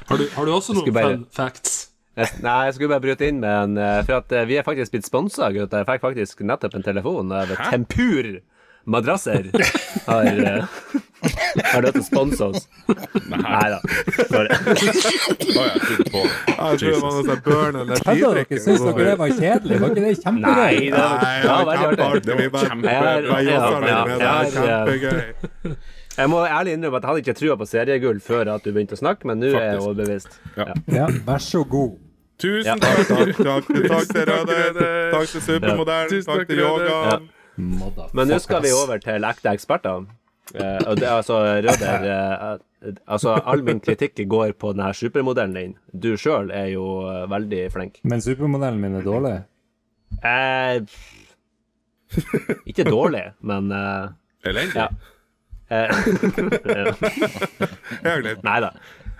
Har du, har du også noen bare- fun facts? Jeg- Nei, jeg skulle bare bryte inn med en eh, For at eh, vi er faktisk blitt sponsa, gutter. Jeg fikk faktisk nettopp en telefon av Tempur madrasser. Har uh, Har det til å sponse oss? Nei da. Sorry. Oh, jeg trodde på. Jeg tror det var noe sånn burn Kødder energidrikk. Syns dere det var kjedelig? Var ikke det Nei, kjempegøy? det var, Nei, det var veldig var artig. ja, med det. har- Kjempegøy. Jeg må ærlig innrømme at jeg hadde ikke trua på seriegull før at du begynte å snakke, men nå er jeg overbevist. Ja, vær så god. Tusen takk. Takk, takk, takk til Røde, takk til Supermodell, takk til Røde. Men nå skal vi over til ekte eksperter. Eh, og det, er altså, Røder eh, Altså, all min kritikk går på denne supermodellen din. Du sjøl er jo eh, veldig flink. Men supermodellen min er dårlig. Eh, ikke dårlig, men eh, Elendig. Ja. eh, Nei da.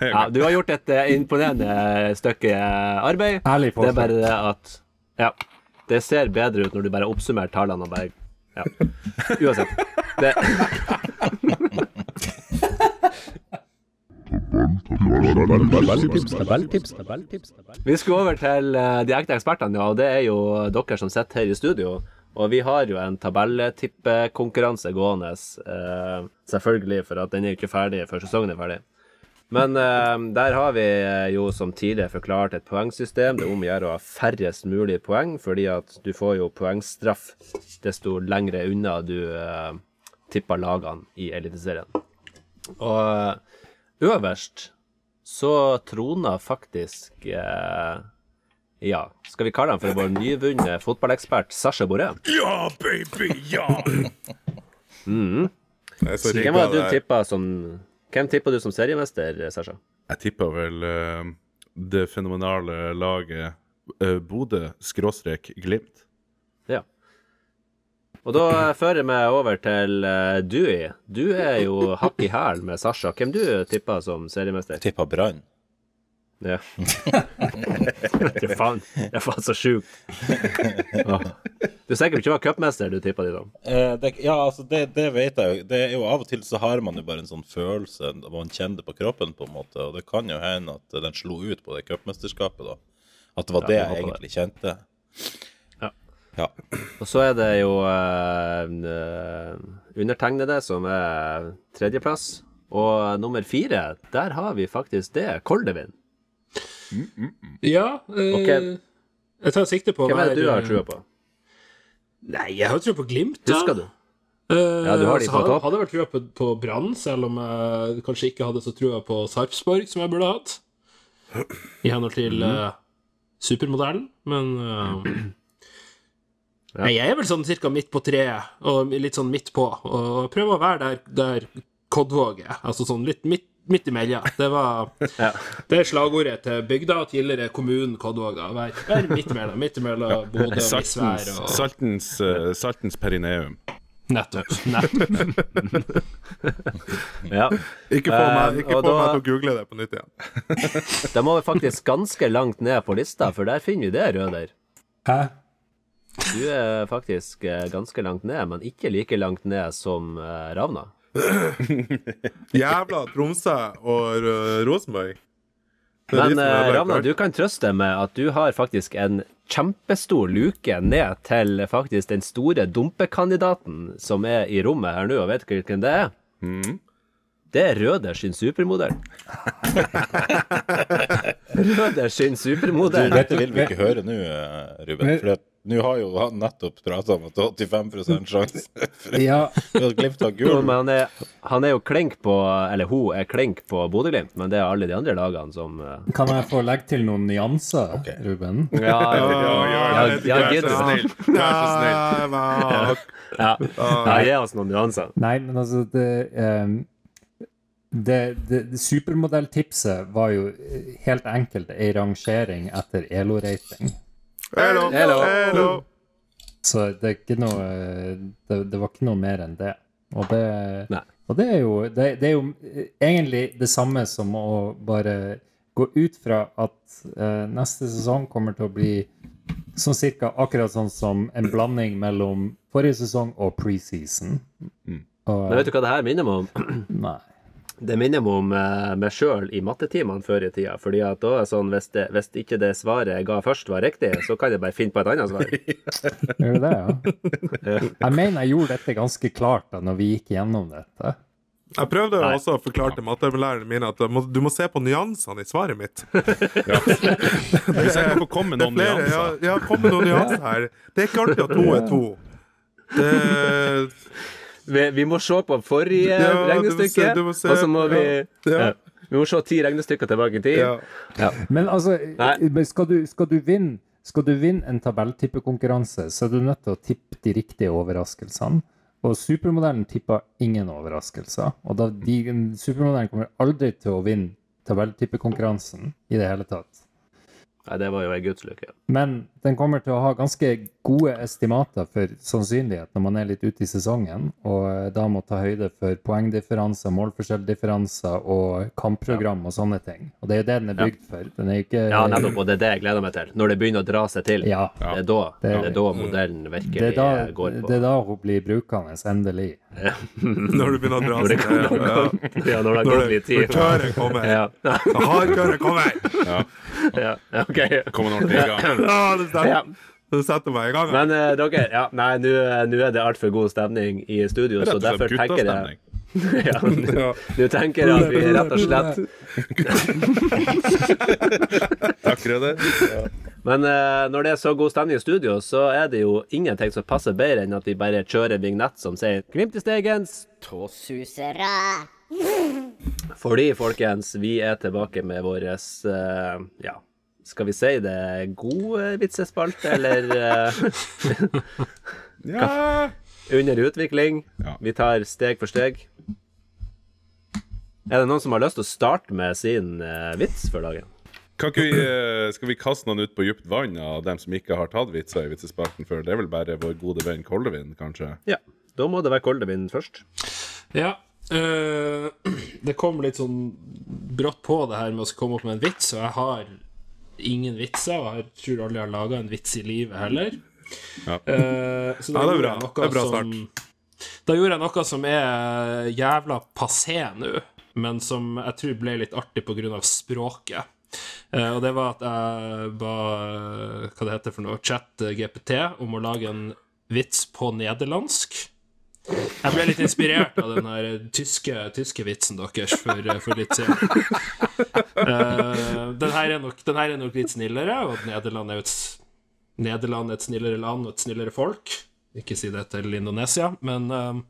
Ja, du har gjort et eh, imponerende stykke eh, arbeid. Ærlig Det er bare det at Ja. Det ser bedre ut når du bare oppsummerer tallene og bare Ja. Uansett. Det, Vi skal over til eh, de ekte ekspertene, ja, og det er jo dere som sitter her i studio. Og vi har jo en tabelltippekonkurranse gående, eh, selvfølgelig, for at den er jo ikke ferdig før sesongen er ferdig. Men uh, der har vi eh, jo som tidligere forklart et poengsystem. Det er om å gjøre å ha færrest mulig poeng, fordi at du får jo poengstraff desto lengre unna du uh, tipper lagene i Eliteserien. Og øverst så troner faktisk uh, Ja, skal vi kalle han for vår nyvunne fotballekspert Sasha Boré? Ja, baby, ja! Er Hvem var det du tippa som Hvem tipper du som seriemester, Sasha? Jeg tipper vel uh, det fenomenale laget uh, Bodø-Glimt. Ja. Og da fører jeg meg over til uh, Dewey. Du er jo hakk i hæl med Sasha. Hvem du tipper som seriemester? Tipper Brann. Ja. det, er faen, det er faen så sjukt. Åh. Du er sikker på ikke det var cupmester du tippa de da? Eh, det, ja, altså, det, det vet jeg jo. Det er jo Av og til så har man jo bare en sånn følelse man kjenner det på kroppen, på en måte. Og det kan jo hende at den slo ut på det cupmesterskapet, da. At det var det jeg egentlig kjente. Ja. Ja. Og så er det jo eh, eh, undertegnede som er tredjeplass. Og nummer fire, der har vi faktisk det. Koldevin. Ja. eh, Ok. Jeg tar sikte på Hvem er det du har trua på? Nei, jeg har trua på Glimt. da. Husker du? Eh, Ja, du har de altså, på hadde- topp. Hadde vel trua på, på Brann, selv om jeg kanskje ikke hadde så trua på Sarpsborg, som jeg burde hatt. I henhold til eh, supermodellen, men eh, Nei, jeg er vel sånn cirka midt på treet, og litt sånn midt på. Og prøver å være der, der Kodvåg er. Altså sånn litt midt, midt imellom. Det var Ja. Det er slagordet til bygda og tidligere kommunen Kodvåg. da. Vær, vær midt imellom. Midt imellom Bodø og Saltens, Misvær og saltens, uh, saltens perineum. Nettopp. Nettopp. Ja. Ikke få meg, Eh, ikke få da- meg til å google det på nytt igjen. Da må vi faktisk ganske langt ned på lista, for der finner vi det, Røder. Hæ? Du er faktisk eh, ganske langt ned, men ikke like langt ned som Ravna. Jævla Tromsø og Rosenborg. Det Men eh, Ravna, du kan trøste deg med at du har faktisk en kjempestor luke ned til faktisk den store dumpekandidaten som er i rommet her nå, og vet ikke hvilken det er? Det er Røder sin supermodell. Røder sin Du, supermodell. dette vil vi ikke høre nå, eh, Ruben. For at nå har jo han nettopp prata om at det er 85 sjanse for Ja, Glimt har gull. han er, han er jo klink på Eller hun er klink på Bodø-Glimt, men det er alle de andre lagene som eh, kan jeg få legge til noen nyanser, Ruben? Ja, ja, ja, ja, gidd. så snill. Vær så snill. Jævla- ja, ja, gi oss noen nyanser. Nei, men altså det, ehm, det, det, det Supermodelltipset var jo eh, helt enkelt ei rangering etter ELO-rating. Hello. Hello. Hello. Så det er ikke noe det, det var ikke noe mer enn det. Og det, og det er jo det, det er jo eh, egentlig det samme som å bare gå ut fra at uh, neste sesong kommer til å bli sånn cirka akkurat sånn som en blanding mellom forrige sesong og preseason. Og, Men vet du hva det her minner meg om? Nei. Det minner meg om eh, meg sjøl i mattetimene før i tida. Fordi at da er sånn, hvis, det, hvis ikke det svaret jeg ga først, var riktig, så kan jeg bare finne på et annet svar. Gjør du det, ja? Jeg mener jeg gjorde dette ganske klart da når vi gikk gjennom dette. Jeg prøvde Nei. også å forklare til mattelæreren min at du må, du må se på nyansene i svaret mitt. Hvis jeg kan få komme noen flere, ja, nyanser ja, kom med noen nyanser her. Det er ikke alltid at to er to. Det, Vi, vi må se på forrige Ja, du må se- regnestykke, du må se- og så må vi ja. ja. Vi må se ti regnestykker tilbake i tid. ja. Men altså, skal du, skal du vinne skal du vinne en tabelltippekonkurranse, så er du nødt til å tippe de riktige overraskelsene. Og supermodellen tipper ingen overraskelser. Og da de, supermodellen kommer aldri til å vinne tabelltippekonkurransen i det hele tatt. Nei, det var jo ei gudslykke. Men den kommer til å ha ganske gode estimater for sannsynlighet når man er litt ute i sesongen, og eh, da må ta høyde for poengdifferanser, målforskjelldifferanser og kampprogram og sånne ting. Og det er jo det den er bygd for. Den er ikke Ja, nettopp, og det er det jeg gleder meg til. Når det begynner å dra seg til. Ja. Det er da, det Det- er da modellen virkelig er, da, går på. det er da hun blir brukende, endelig. Når du begynner å dra seg til. Ja. Ja, når det har gått det- litt tid. når køret kommer. Ja, Da har Ja. ja, ja, ok. Kommer ordentlig gang. Ja, det Ja. setter, setter meg i gang. Men uh, dere, ja, nei, nå nå er det altfor god stemning i studio, så derfor tenker jeg. Ja, du tenker at vi rett og slett Takk, Røde. Men uh, når det er så god stemning i studio, så er det jo ingenting som passer bedre enn at vi bare kjører vignett som sier 'Glimt i stegens'. Tåsusere. Fordi, folkens, vi er tilbake med vår uh, Ja, skal vi si det er gode vitsespalte, eller eh, Ja. under utvikling? Ja. Vi tar steg for steg. Er det noen som har lyst til å starte med sin uh, vits for dagen? Kan ikke vi, uh, skal vi kaste noen ut på dypt vann av dem som ikke har tatt vitser i vitsespalten før? Det er vel bare vår gode venn Koldevin, kanskje? Ja. Da må det være Koldevin først. Ja. Uh, det kom litt sånn brått på det her med å komme opp med en vits, og jeg har ingen vitser, og jeg tror aldri jeg har laga en vits i livet heller. Ja. Uh, så da Ja, det er bra. jeg noe Det er bra som Da gjorde jeg noe som er jævla passé nå, men som jeg tror ble litt artig av språket. Uh, og det var at jeg ba eh, hva det heter for noe, chat GPT om å lage en vits på nederlandsk. Jeg ble litt inspirert av den her tyske, tyske vitsen deres for, for litt siden. Uh, den, her er nok, den her er nok litt snillere, og Nederland er et, Nederland er et snillere land og et snillere folk. Ikke si det til Indonesia, men uh,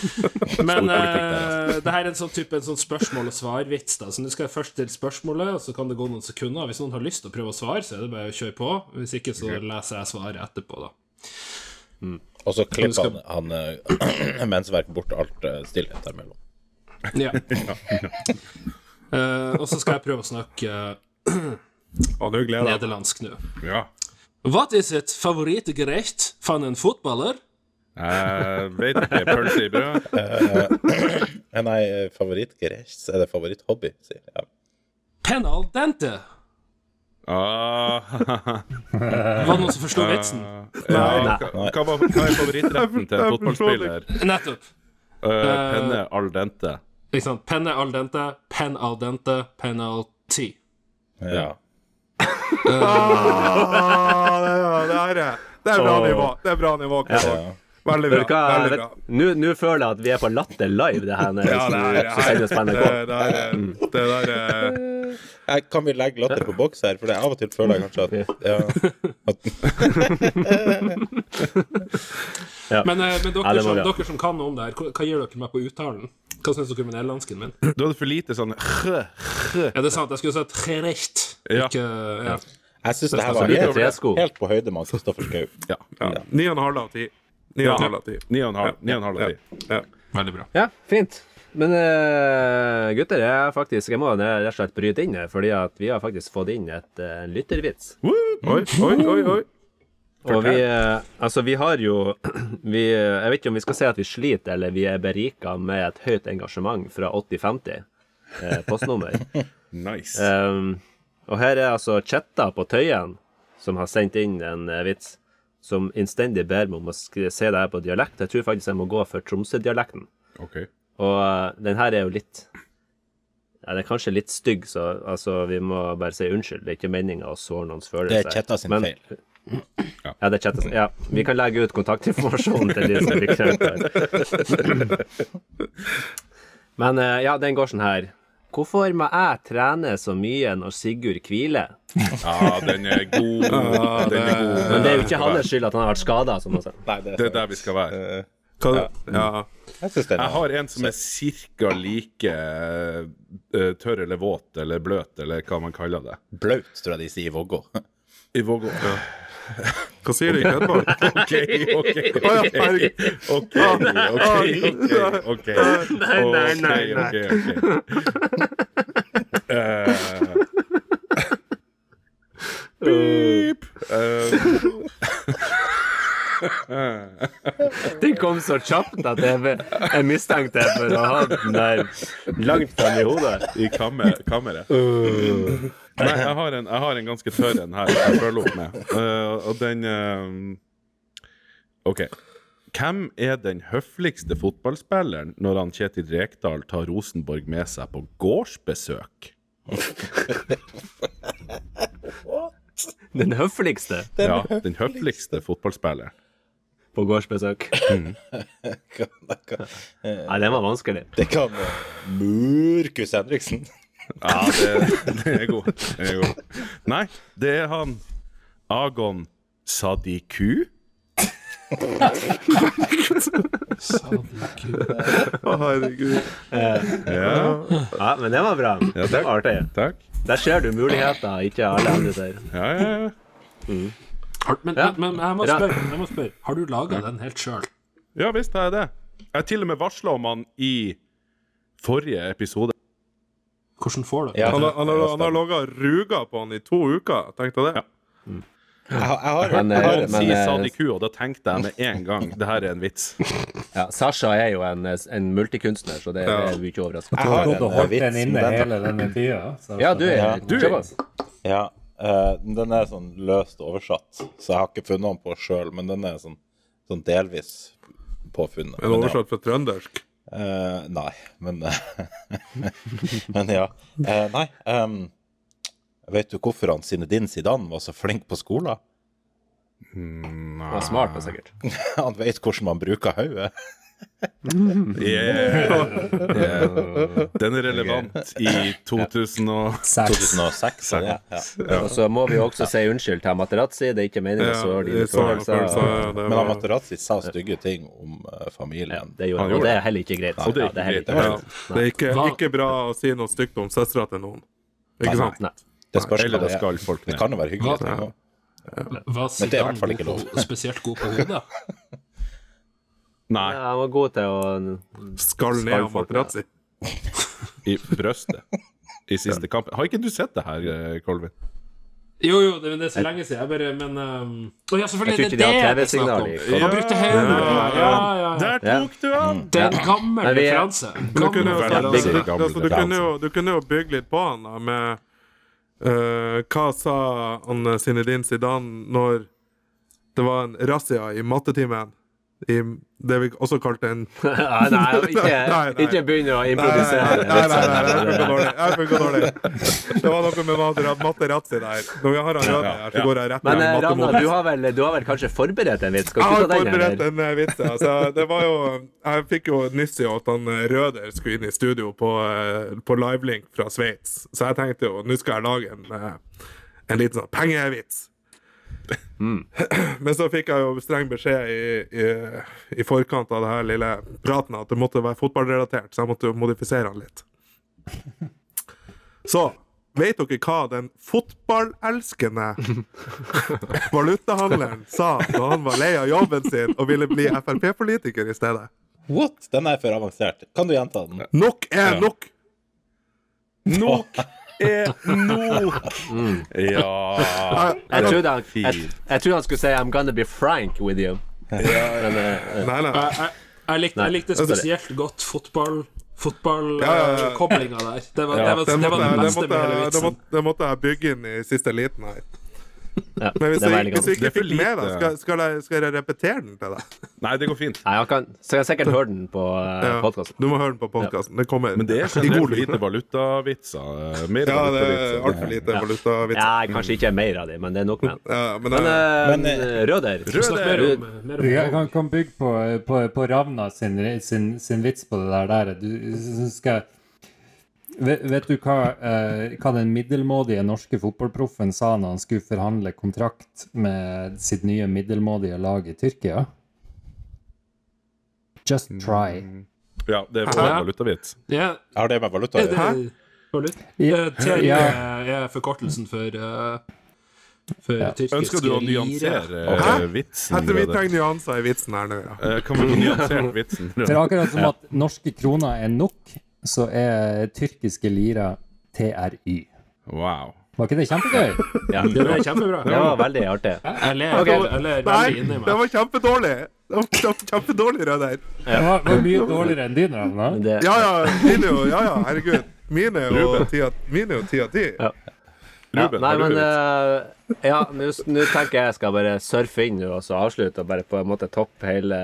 Men uh, det her er en sånn type en sånn spørsmål og svar-vits. Så nå skal jeg først stille spørsmålet, og så kan det gå noen sekunder. Hvis noen har lyst til å prøve å svare, så er det bare å kjøre på. Hvis ikke, så leser jeg svaret etterpå, da. Og så klipper skal- han, han eh, mensverk bort alt eh, stillhet der mellom. Ja. uh, og så skal jeg prøve å snakke uh, nederlandsk nå. Ja. What is it favorittgerecht for en fotballer? Jeg vet ikke. Pølse i brød? Eh, Nei, favorittgerecht Er det favoritthobby? Ja. Penal dente. Ah, Var det noen som forsto vitsen? ja, Nei. hva, hva, var- hva er favorittretten til en fotballspiller? Nettopp. Uh, penne al dente. Ikke sant? Penne al dente, pen al dente, penalty. Ja. Ah, det, er- det, er, det er bra nivå. Det er bra nivå. Ja. Veldig bra. hva, Veldig bra. Nå føler jeg at vi er på Latter live, det her. Ja, det er, som sendes på det er, det er, det der er Jeg, kan vi legge latter på boks her? For det, av og til føler jeg kanskje at, ja, at Men, eh, men dere, det som, dere som kan noe om det her, hva, gir dere meg på uttalen? Hva syns dere med nederlandsken min? Du hadde for lite sånn Ja, det er sant, jeg skulle sagt gerecht. Ja. Ikke ja. Jeg syns det her var helt, helt på høyde med Kristoffer Schou. Ja. ja. Ni og en halv av ti. Ni og en halv av ti. Ni og en halv. Ni og en halv av ti. Ja. Veldig bra. Ja, fint. Men uh, gutter, jeg, faktisk, jeg må rett og slett bryte inn her, fordi at vi har faktisk fått inn et uh, lyttervits. Oi, oi, oi. oi. Og vi, uh, altså vi har jo vi, Jeg vet ikke om vi skal si at vi sliter, eller vi er berika med et høyt engasjement fra 8050 eh, postnummer. Nice. Um, og her er altså Chetta på Tøyen som har sendt inn en vits som innstendig ber meg om å se det her på dialekt. Jeg tror faktisk jeg må gå for Tromsø-dialekten. OK. Og uh, den her er jo litt ja, Den er kanskje litt stygg, så altså, vi må bare si unnskyld. Det er ikke meninga å såre noens følelser. Det er Kjetta sin Men- feil. Ja, det er Kjetta sin. Ja, vi kan legge ut kontaktinformasjonen til de som blir krevd. her. Men eh, ja, den går sånn her. Hvorfor må jeg trene så mye når Sigurd hviler? Ja, den er god. Den er god. Men det er jo ikke hans skyld at han har vært skada. Sa. Nei, det Det er der vi skal være. Hva, ja. Jeg Jeg er har en som er cirka like eh, tørr eller våt eller bløt, eller hva man kaller det. blaut, tror jeg de sier i Vågå. I Vågå. Hva sier du i Hedmark? OK, OK. OK, OK, OK. Nei, nei, nei, nei. Eh, Beep. Eh, Den kom så kjapt at jeg, jeg mistenkte jeg for å ha den der langt fram i hodet. I kammer, kammeret. Nei, jeg har, en, jeg har en ganske tørr en her jeg følger opp med. uh, og den uh, OK. Hvem er den høfligste fotballspilleren når han Kjetil Rekdal tar Rosenborg med seg på gårdsbesøk? Den høfligste. Ja, den høfligste fotballspilleren. på gårdsbesøk. Nei, den var vanskelig. Det kan Murkus Henriksen. Ja, det, det er god. Det er god. Nei, det er han Agon Sadiku. Å, herregud. Ja, Ja, men det var bra. Ja, det var artig. takk. Der ser du muligheter ikke alle andre ser. Ja, ja, ja. Har, men, Ja. men, men jeg må spørre, jeg må spørre har du laga den helt sjøl? Ja visst har jeg det. Jeg til og med varsla om han i forrige episode. Hvordan får du? Ja. Han, har- han, han har logga ruga på han i to uker. Tenkte du det? Ja. Jeg, har- jeg har Men, jeg eh, har Han sier eh, Sadiku, og da tenkte jeg med en gang det her er en vits. Ja, Sasha er jo en, en multikunstner, så det er vi ikke overraska Jeg har Gått og holdt den inne den- hele denne tida. Ja, du er du er- Ja, uh, den er sånn løst oversatt, så jeg har ikke funnet den på sjøl, men den er sånn, sånn delvis påfunnet. En Men oversatt fra trøndersk. Eh, nei, men Men ja. Uh, nei. Um, vet du hvorfor han Zinedine Zidane var så flink på skolen? Han var smart, da, sikkert. Han vet hvordan man bruker hodet. Yeah. Yeah. Den er relevant i 2000 og 2006. er? Ja. Og så må vi også si unnskyld til Materazzi. Det er ikke meningen å såre dine følelser. ja, Men Materazzi sa stygge ting om eh, Ja, familien. det gjorde Han og det er heller ikke greit. Det er ikke ja, Det er ikke, ikke bra å si noe stygt om søstera til noen. Ikke sant? Nei. Det spørs hva det skal folk Det kan jo være hyggelig. Hva- også. Var Zidane spesielt god på hodet? Nei, Ja, han var god til å Skal ned av folk, i brøstet. I siste kamp. Har ikke du sett det her, Colvin? Jo, jo, det, det er så lenge siden. Jeg bare Men um, oh, ja, selvfølgelig. Jeg Det er det det er snakk TV-signal om. i- Han brukte hodet. Ja, ja, ja. Der tok du han! Det er en gammel er- referanse. Du kunne, jo, altså, du, altså, du, kunne jo, du kunne jo bygge litt på han da, med uh, Hva sa han Zinedine Zidane når det var en razzia i mattetimen? I det vi også kalte en Ja, Nei, ikke, Nei, nei. ikke begynne å Nei, nei, nei, nei, nei, nei, jeg funka dårlig. Jeg. Det var noe med matterazzi der. Når vi har han Røde her, så går jeg rett Men eh, Ragnar, du har, vel, du har vel kanskje forberedt en vits? Skal Jeg har forberedt en eh, vits. Altså, det var jo Jeg fikk jo nyss i at han eh, Røder skulle inn i studio på, på livelink fra Sveits, så jeg tenkte jo nå skal jeg lage en, en liten sånn pengevits. Men så fikk jeg jo streng beskjed i, i, i forkant av det her lille praten at det måtte være fotballrelatert, så jeg måtte jo modifisere den litt. Så vet dere hva den fotballelskende valutahandleren sa da han var lei av jobben sin og ville bli Frp-politiker i stedet? What? Den er for avansert. Kan du gjenta den? Nok er nok! Nok er nok! Ja Jeg, trodde han, jeg, jeg trodde han skulle si 'I'm gonna be frank with you'. Men, eh, nei, nei. Jeg, jeg, jeg, likte, jeg likte spesielt godt fotball Ja, ja, ja. fotballkoblinga der. Det var, Ja, det var, Det det måtte, var det, beste måtte, med hele jeg- det, vitsen. måtte, det måtte jeg bygge inn i siste liten her. Ja, Men hvis du jeg, hvis jeg godt. Det ikke fikk med deg, skal, skal, jeg, skal jeg repetere den til deg? Nei, det går fint. Nei, kan, så kan jeg sikkert høre den på uh, Ja. podkasten. Du må høre den på podkasten. Det kommer Men det er generelt lite valutavitser. eh, Mer Ja, det er altfor lite Ja. valutavitser. Ja, kanskje ikke mer av dem, men det er nok med den. Ja, men, Men, uh, Men, Røder Snakk mer Røder, om, mer Jeg kan, kan bygge på, på, på Ravna sin, sin, sin vits på det der. der. Du skal Vet, vet du hva, eh, hva den middelmådige norske fotballproffen sa når han skulle forhandle kontrakt med sitt nye middelmådige lag i Tyrkia? Just try. Ja, det er valuta vår valutavits. Ja, det det med valuta Ja. Hæ? gjøre? det Valut? Ja. Eh, Ja. er forkortelsen for uh, For tyrkiske Ønsker du å nyansere eh, vitsen? jeg tror vi trenger nyanser i vitsen her nå, ja. Uh, Kan vi nyansere vitsen? Det er akkurat som at norske kroner er NOK, så er tyrkiske lira TRY. Wow. Var ikke det kjempegøy? ja, Det det var kjempebra. var veldig artig. Jeg ler, okay. jeg ler veldig inni det var kjempedårlig! Det var kjempe, kjempedårlig, Røder. Det var, var mye dårligere enn din, Ravna. Ja, ja, mine jo, ja, ja, herregud. Mine er jo ti av ti av ti. Ja. Nei, men eh, Ja, nå tenker jeg jeg skal bare surfe inn og så avslutte og bare på en måte toppe hele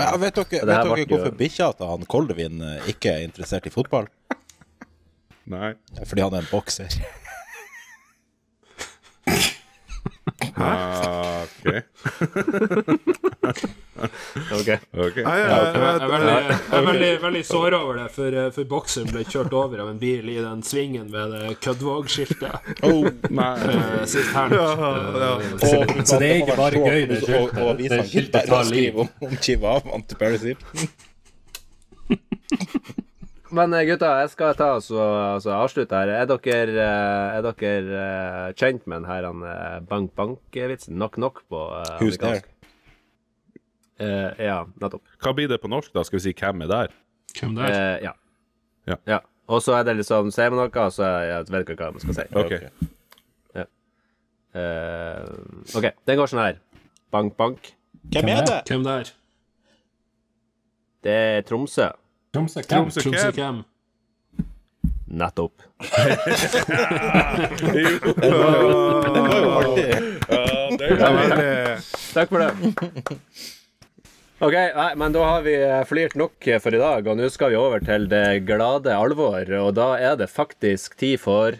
Men, vet dere, vet dere hvorfor jo- bikkja til han Koldevin eh, ikke er interessert i fotball? Nei. Fordi han er en bokser. Ah, Ok. Ok. Jeg, jeg, Jeg er jeg, veldig, jeg er veldig, veldig såra over det, for, eh, for bokseren ble kjørt over av en bil i den svingen med det Køddvåg-skiltet Nei. uh, sist helg. Uh, Så det er ikke bare gøy, det Og, skiltet. og Å Det skiltet tar liv. om, om chihuahuaen til Paris Hilton. Men eh, gutta, jeg skal ta og så- altså, avslutte her. Er dere, eh, er dere eh, kjent med den her han, eh, bank-bank-vitsen? Knock-knock på uh, Who's there? amerikansk? Eh, ja, nettopp. Hva blir det på norsk, da? Skal vi si 'Hvem er der'? Hvem der? Uh, ja. Ja. ja. Og så er det liksom Sier man noe, så jeg vet ikke hva man skal si. Ok. Uh, OK, den går sånn her. Bank, bank. Hvem er det? Hvem der? Det er Tromsø. Tromsø hvem? Nettopp. Det var jo artig. jeg veldig Takk for det. Ok, nei, men da har vi eh, flirt nok for i dag, og nå skal vi over til det glade alvor. Og da er det faktisk tid for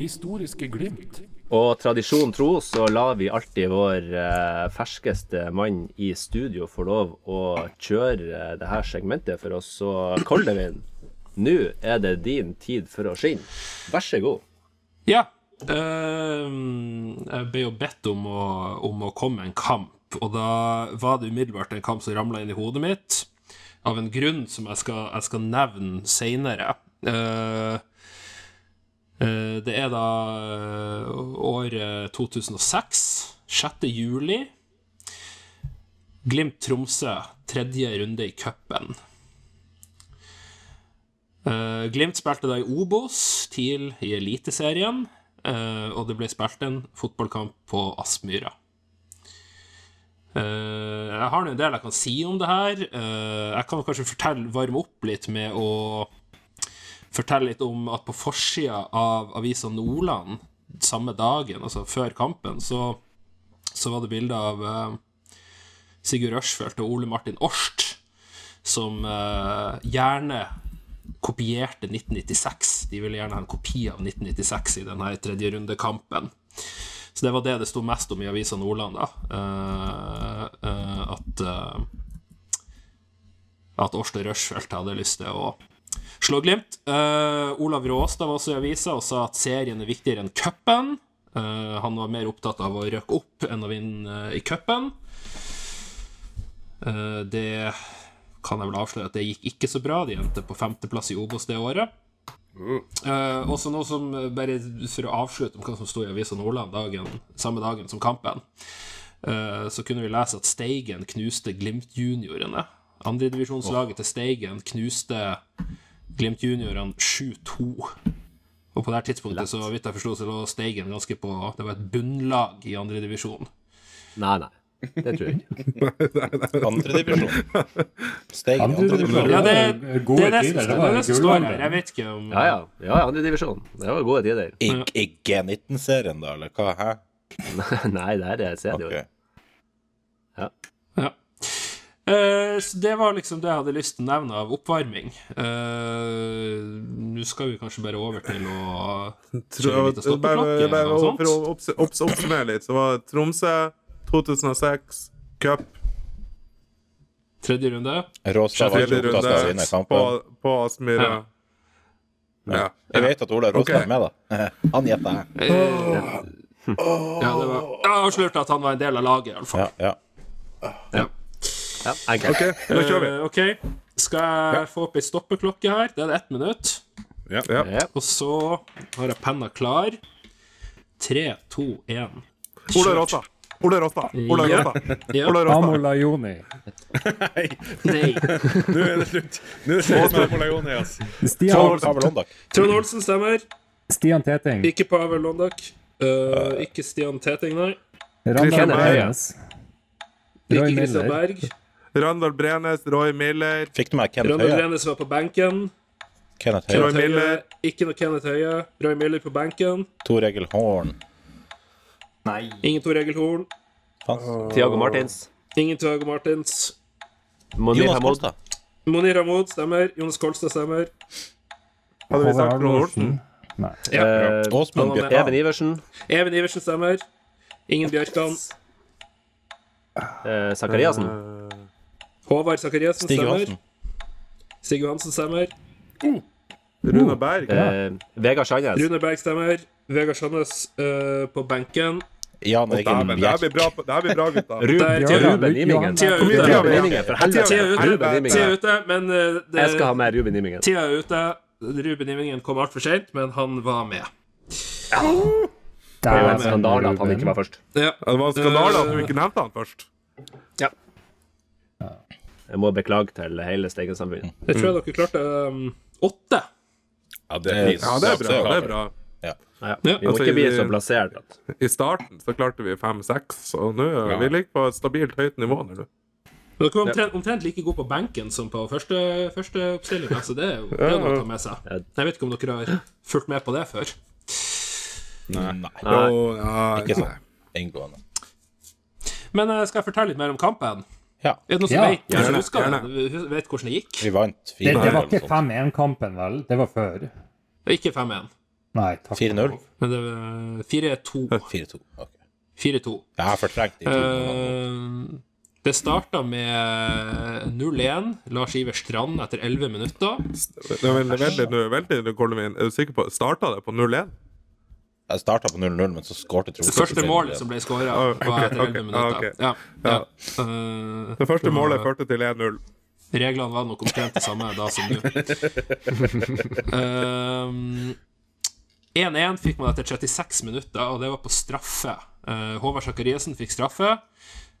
Historiske glimt. Og tradisjon tro så lar vi alltid vår eh, ferskeste mann i studio få lov å kjøre eh, det her segmentet for oss. Så Koldevin, nå er det din tid for å skinne. Vær så god. Ja. Uh, jeg ble jo bedt om å, om å komme en kamp, og da var det umiddelbart en kamp som ramla inn i hodet mitt, av en grunn som jeg skal, jeg skal nevne seinere. Eh, det er da eh, året 2006, 6. juli. Glimt Tromsø, tredje runde i cupen. Eh, Glimt spilte da i Obos, TIL i Eliteserien, eh, og det ble spilt en fotballkamp på Aspmyra. Eh, jeg har en del jeg kan si om det her. Eh, jeg kan kanskje fortelle, varme opp litt med å fortelle litt om at på forsida av avisa Nordland samme dagen, altså før kampen, så, så var det bilde av eh, Sigurd Rushfeldt og Ole Martin Orst som eh, gjerne kopierte 1996. De ville gjerne ha en kopi av 1996 i denne tredje rundekampen. Så det var det det sto mest om i Avisa Nordland, da. Eh, eh, at uh, At Årste Rushfeldt hadde lyst til å slå Glimt. Eh, Olav Råstad var også i avisa og sa at serien er viktigere enn cupen. Uh, han var mer opptatt av å røkke opp enn å vinne uh, i cupen. Eh, det kan jeg vel avsløre at det gikk ikke så bra. De endte på femteplass i Obos det året. Også noe som, bare for å avslutte om hva som sto i Avisa Nordland dagen, samme dagen som kampen, så kunne vi lese at Steigen knuste Glimt-juniorene. Andredivisjonslaget til Steigen knuste Glimt-juniorene 7-2. Og på det her tidspunktet, så vidt jeg forsto, så lå Steigen ganske på Det var et bunnlag i andredivisjon. Nei, nei. Det tror jeg ikke. Andredivisjon. Steigen Andre andredivisjon. Ja, det, det er det, er det som står her. Jeg vet ikke om Ja, ja. ja andredivisjon. Det var gode tider. I, I G19-serien, da, eller hva? Hæ? Nei, det er det jeg ser. Okay. Ja. Eh, så det var liksom det jeg hadde lyst til å nevne av oppvarming. Uh, Nå skal vi kanskje bare over til å kjøre litt av bare, bare for å obs- obs- oppsummere litt, så var det Tromsø 2006, cup, Tredje runde. Råstad var ikke opptatt av sine kamper. på, på Aspmyra. Ja. Jeg vet at Ola Råstad okay. er med, da. Han gjetter jeg. Ja, det var Jeg avslørte at han var en del av laget, iallfall. Ja, ja. Ja, enkelt. OK, nå kjører vi. Uh, okay. Skal jeg få opp ei stoppeklokke her? Det er det ett minutt. Ja. Ja. Ja. Og så har jeg penna klar. Tre, to, én. Ole Rotta. Ole Råstad. Ole Rotta. Ja. Amola Joni. Nei. Nå er det slutt. Nå er det slutt med Molajonias. Stian, Pavel Trond Olsen stemmer. Stian Teting. Ikke Pavel Londak. Uh, ikke Stian Teting, nei. Kenneth Høie. Ikke Christian Miller. Berg. Randal Brenes, Roy Miller. Fikk du med Kenneth Randal Randall Brenes var på benken. Kenneth Roy Høie. Høie. Miller. Ikke noe Kenneth Høie. Roy Miller på benken. Tor Egil Horn. Nei. Ingen Tor Egil Horn. Hans. Tiago Martins. Ingen Tiago Martins. Monir Jonas Hamoud. Kolstad. Monir Hamoud stemmer. Jonas Kolstad stemmer. Hadde vi sagt Trond Olsen? Nei. Ja. Eh, Åsmund. Bjørkan. Even Iversen. Even Iversen stemmer. Ingen Bjørkan. Eh, Zakariassen. Håvard Sakariassen Stig stemmer. Johansen. Stig Johansen stemmer. Rune Berg. Uh, Vegard Sandnes. Rune Berg stemmer. Vegard Sandnes uh, på benken. Jan Eggen Dæven, det her blir Bjerk. bra, det her blir bra gutta. Ruben, Ruben, Tida- er ute. men eh, det, Jeg skal ha med Ruben Imingen. Tida er ute. Ruben Imingen kom altfor sent, men han var med. Det er en skandale at han ikke var først. Ja. Det var en skandale at du ikke nevnte han først. Jeg må beklage til hele Steigensamfunnet. Jeg tror dere klarte um, åtte. Ja, det er. Ja, det er bra. det er bra. Ja. Ja. Vi må Altså, ikke bli så plassert at I starten så klarte vi fem-seks, og nå Ja. vi ligger på et stabilt høyt nivå. nå. Dere var omtrent, omtrent like gode på benken som på første, første oppstilling. Altså, det er jo det noe å ta med seg. Jeg vet ikke om dere har fulgt med på det før. Nei, Nei. Ja, ikke sånn inngående. Men eh, skal jeg fortelle litt mer om kampen? Ja, Er det noen som Ja. vet, Gjerne, husker gjerne. Vet hvordan det gikk? vi vant Det, 4-0 det var ikke 5-1-kampen, vel? Det var før. Ikke 5-1, Nei, takk. 4-0? men det var 4-2. 4-2. Okay. 4-2. Jeg har fortrengt de to. Eh, det starta med 0-1. Lars Iver Strand etter 11 minutter. Det er vi inn. Er du sikker på Starta det på 0-1? Jeg starta på 0-0, men så skårte Tromsø. Det første målet som ble skåra, Ah, var ok, etter 11 okay, minutter. ah. Ja, ja. Eh, Det første var- målet førte til 1-0. Reglene var nok omtrent det samme da som nå. Um, 1-1 fikk man etter 36 minutter, og det var på straffe. Uh, Håvard Sakariassen fikk straffe,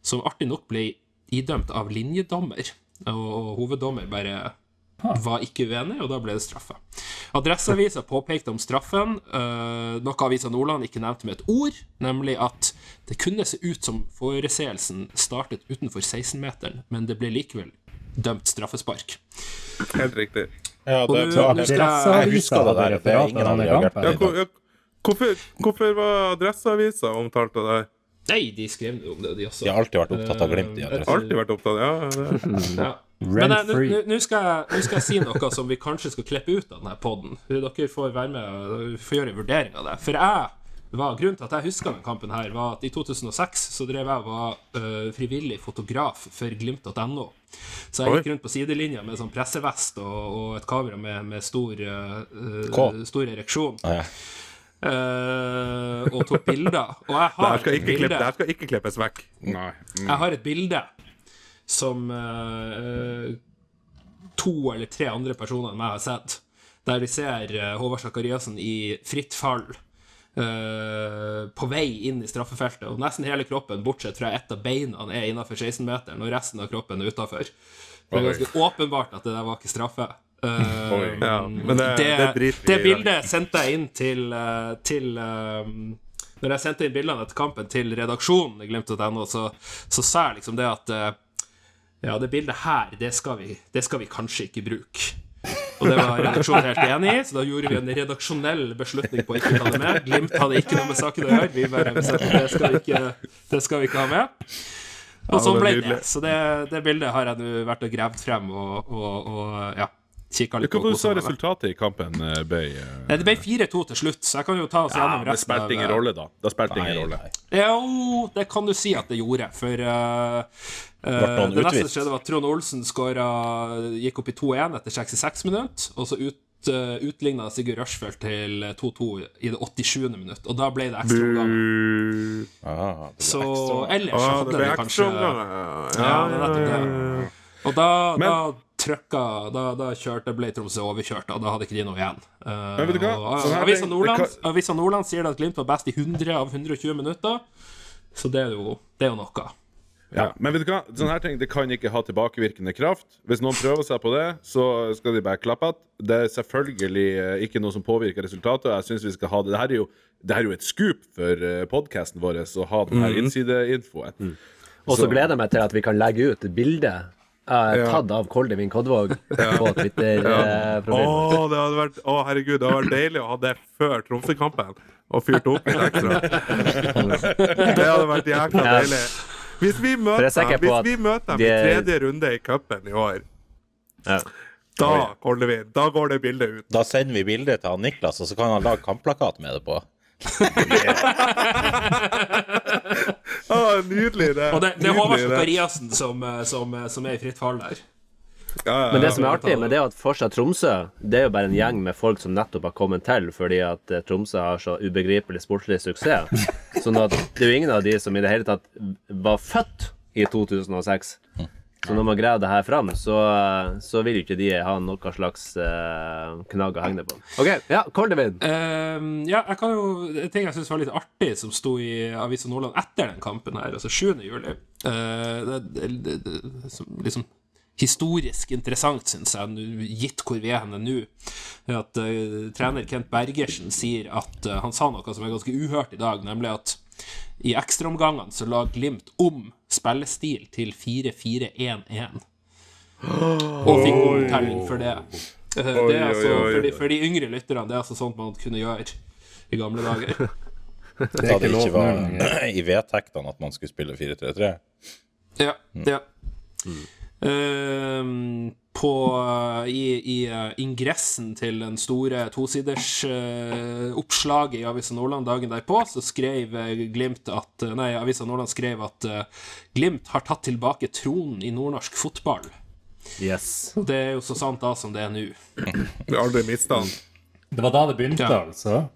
som artig nok ble idømt av linjedommer. Og, og hoveddommer bare var ikke uenig, og da ble det straffe. Adresseavisa påpekte om straffen, uh, noe avisa Nordland ikke nevnte med et ord, nemlig at det kunne se ut som foreseelsen startet utenfor 16-meteren, men det ble likevel dømt straffespark. Helt riktig. Ja, Og det skal jeg- Jeg husker det der, det er ingen andre Ja, hvor, ja, hvorfor, hvorfor var Adresseavisa omtalt av det? Nei, de skrev om det, de også. De har alltid vært opptatt av Glimt. De har. Alltid vært opptatt ja, det. Ja. Men nå- skal, skal jeg si noe som vi kanskje skal klippe ut av denne poden. Dere får være med og gjøre en vurdering av det. For jeg var, Grunnen til at jeg husker denne kampen, her var at i 2006 så drev jeg var uh, frivillig fotograf for glimt.no. Så jeg gikk rundt på sidelinja med sånn pressevest og, og et kamera med, med stor, øh, stor ereksjon. Ah, ja. uh, og tok bilder. Og jeg Det har her skal et ikke, klippe, bilde det her skal ikke klippes vekk. Nei. Mm. jeg har et bilde som eh, to eller tre andre personer enn meg har sett, der vi ser eh, Håvard Sakariassen i fritt fall. Uh, på vei inn i straffefeltet, og nesten hele kroppen, bortsett fra ett av beina, er innafor 16-meteren, og resten av kroppen er utafor. Det er Oi. ganske åpenbart at det der var ikke straffe. Uh, Ja, men det, det, det det bildet sendte jeg inn til, eh, til eh, Når jeg sendte inn bildene etter kampen til redaksjonen i Glimt.no, så, så sa jeg liksom det at eh, Ja, det bildet her, det skal vi, det skal vi kanskje ikke bruke. Og det var redaksjonen helt enig i, så da gjorde vi en redaksjonell beslutning på å ikke ta det med. Glimt hadde ikke noe med saken å gjøre. Vi bare bestemte at det skal vi ikke, det skal vi ikke ha med. Og sånn ble det. Så det, det bildet har jeg nå vært og gravd frem og, og, og ja, kikka litt på. Hva du sa det resultatet i kampen eh, ble? eh? Eh, Det ble 4-2 til slutt, så jeg kan jo ta oss Ja, gjennom det resten spilte ingen rolle, da. Det spilte ingen rolle. Jo, det kan du si at det gjorde, for uh, uh, Det neste som skjedde, var at Trond Olsen skåra Gikk opp i 2-1 etter 66 minutter, og så ut, uh, utligna Sigurd Rushfeldt til 2-2 i det 87. minutt, og da ble det ekstraomgang. Ah, det Så ekstra. ellers så Ah, hadde det det kanskje. Ja, Ja, det ja, Og da, Men- da trykka Da, da kjørte, ble Tromsø overkjørt, og da hadde ikke de noe igjen. Uh, Men vet du hva? og Sånn Avisa Nordland, Avisa Nordland sier at Glimt var best i 100 av 120 minutter, så det er jo, det er jo noe. Ja. Men vet du hva? Sånne her ting det kan ikke ha tilbakevirkende kraft. Hvis noen prøver seg på det, så skal de bare klappe at Det er selvfølgelig eh, ikke noe som påvirker resultatet. Jeg synes vi skal ha det. Det her er jo, det er jo et scoop for podkasten vår å ha denne mm. innsideinfoen. Og så gleder jeg meg til at vi kan legge ut et bilde har Ja. tatt av Koldevin Kodvåg på eh, Twitter-profilen. Å, det hadde vært, å, herregud, det hadde vært deilig å ha det før Tromsø-kampen. Og fyrt opp litt ekstra. Det hadde vært jækla deilig. Hvis vi møter er dem Hvis vi møter dem de i tredje runde i cupen i år, Ja. Da, Koldevin, da går det bildet ut. Da sender vi bildet til han Niklas, og så kan han lage kampplakat med det på. Ah, nydelig, det. Og det, det er Håvard det. Som, eh, som, eh, som er i fritt fall der. Ja, ja, Men det som er artig med det er at Forsa Tromsø, det er jo bare en gjeng med folk som nettopp har kommet til fordi at eh, Tromsø har så ubegripelig sportslig suksess. Sånn at det er jo ingen av de som i det hele tatt var født i 2006. Så når man graver det her fram, så, så vil jo ikke de ha noe slags uh, knagg å henge det på. OK, ja, Koldevin. Uh, ja, jeg kan jo En ting jeg syns var litt artig, som sto i Avisa Nordland etter den kampen her, altså 7. juli uh, det, det, det, det, som liksom historisk interessant, syns jeg, gitt hvor vi er henne nå, at uh, trener Kent Bergersen sier at uh, Han sa noe som er ganske uhørt i dag, nemlig at i ekstraomgangene så la Glimt om spillestil til 4-4-1-1. Og fikk omtelling for det. Eh, det er altså, for, de, for de yngre lytterne, det er altså sånt man kunne gjøre i gamle dager. Da det ikke ikke lov var i vedtektene at man skulle spille 4-3-3. Ja. ja. Ehm, på, i, I eh, ingressen til den store tosidersoppslaget oppslaget i Avisa Nordland dagen derpå, så skrev eh, Glimt at Nei, Avisa Nordland skrev at uh, Glimt har tatt tilbake tronen i nordnorsk fotball. Yes. Det er jo så sant da som det er nå. Vi har aldri mista den. Det var da det begynte, Ja. altså.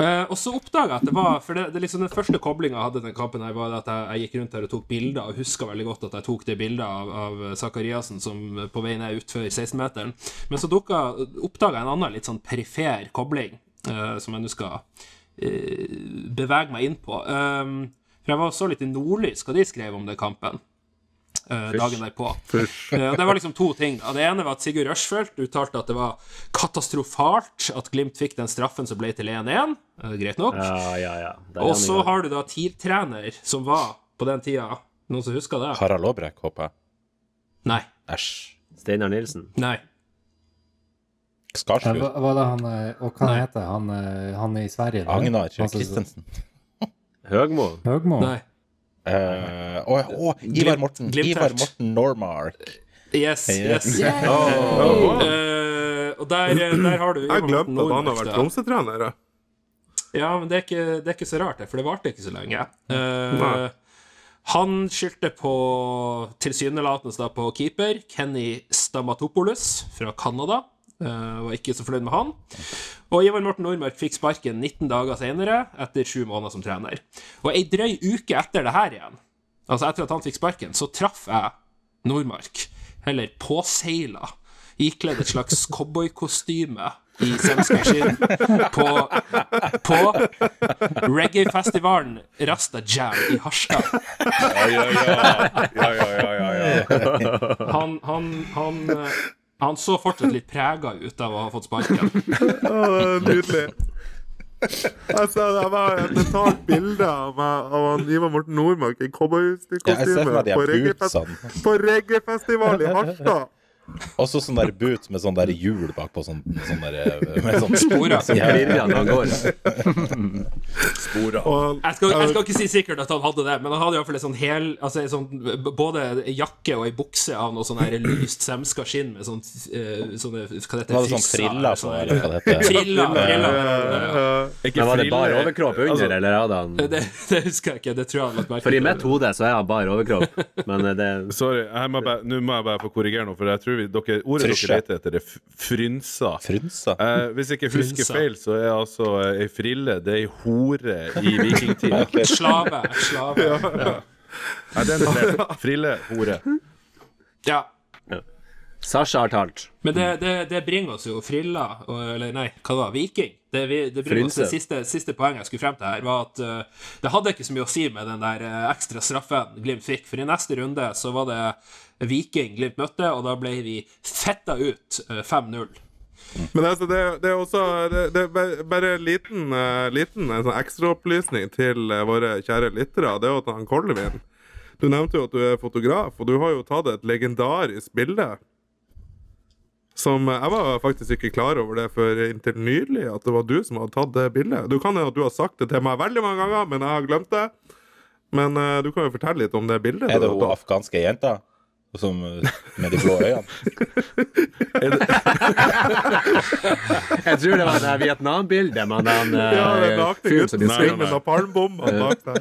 Eh, og så oppdaga jeg at det var For det, det liksom den første koblinga jeg hadde til den kampen, her var at jeg, jeg gikk rundt her og tok bilder, og huska veldig godt at jeg tok det bildet av, av Sakariassen som på vei ned utfor 16-meteren. Men så oppdaga jeg en annen litt sånn perifer kobling, uh, som jeg nå skal uh, bevege meg inn på. Um, for jeg var så litt i Nordlys hva de skrev om den kampen. Eh, dagen derpå. Eh, det var liksom to ting. Det ene var at Sigurd Rushfeldt uttalte at det var katastrofalt at Glimt fikk den straffen som ble til 1-1. Eh, greit nok. Ja, ja, ja. Og så har du da TIL-trener, som var på den tida Noen som husker det? Harald Aabrekk, håper jeg. Nei. Æsj. Steinar Nilsen. Nei. Skarsfjord. Hva, hva da han Og hva heter han Han i Sverige? Agnar Christensen. Høgmo. Høgmo? Nei. Eh, Å, å, Ivar Morten. Glimt Ivar Morten Normark. Yes, Yes. yes. Eh, og der, der har du Jeg Ivar Morten glemte at han har vært. Tromsø-trener. Ja, men det er ikke, det er ikke så rart, det, for det varte ikke så lenge. Uh, han skyldte på tilsynelatende på keeper Kenny Stamatopoulos fra Canada. Eh, var ikke så fornøyd med han. Og Ivar Morten Nordmark fikk sparken 19 dager senere, etter sju måneder som trener. Og ei drøy uke etter det her igjen, altså etter at han fikk sparken, så traff jeg Nordmark, heller påseila, ikledd et slags cowboykostyme i svenska skinn, på, på reggae-festivalen Rasta Jam i Harstad. Ja, ja, ja. ja, ja, ja, ja, ja. Han, han, han, eh, han så fortsatt litt prega ut av å ha fått sparken. oh, nydelig. Altså, det var et mentalt bilde av, av han Ivar Morten Nordmark i Ja, cowboykostyme de på, her på reggaefestival i Harstad. Også sånn der boot med sånn der hjul bakpå. Sånn, sånn der, eh, med sånn Sporer. Ja, ja. går. Og Jeg skal, jeg skal ikke si sikkert at han hadde det, men han hadde iallfall en sånn hel altså en sånn, Både ei jakke og ei bukse av noe sånn lyst semska skinn med sånn sånne Hva det heter det? sånn friller på, eller hva det heter. Friller, friller. Ikke Men var det bare overkropp under, Altså, eller hadde han Det, det husker jeg ikke. Det tror jeg han lagt merke For i mitt hode så er han bare overkropp. Men eh, det Sorry, nå må jeg bare få korrigere noe, for jeg tror vi, dere, ordet Frysje. dere leter etter, er frynsa. Frynsa. Eh, hvis jeg ikke husker Frynsa. feil, så er altså eh, ei frille Det er ei hore i vikingtida. Slave. Slave. Ja. Nei, den er. Frille, hore. ja. Sasha har talt. Men det, det, det bringer oss jo frilla, eller nei, hva det var Viking. Det, det bringer oss Frynse. det siste, siste poenget jeg skulle frem til her, var at uh, det hadde ikke så mye å si med den der eh, ekstra straffen Glimt fikk, for i neste runde så var det Viking Glimt møtte, og da ble vi fetta ut eh, 5-0. Men altså, det, det er også Det, det er bare- en liten, eh, liten sånn ekstraopplysning til eh, våre kjære lyttere. Det er jo at han Koldevin Du nevnte jo at du er fotograf, og du har jo tatt et legendarisk bilde. Som eh, Jeg var faktisk ikke klar over det før inntil nylig, at det var du som hadde tatt det bildet. Du kan jo at du har sagt det til meg veldig mange ganger, men jeg har glemt det. Men uh, du kan jo fortelle litt om det bildet. Er det hun afghanske jenta? Som eh, med de blå øynene. Jeg tror det var det Vietnam-bildet med den eh, Ja, den nakne fyren som nei, med napalmbomber bak der.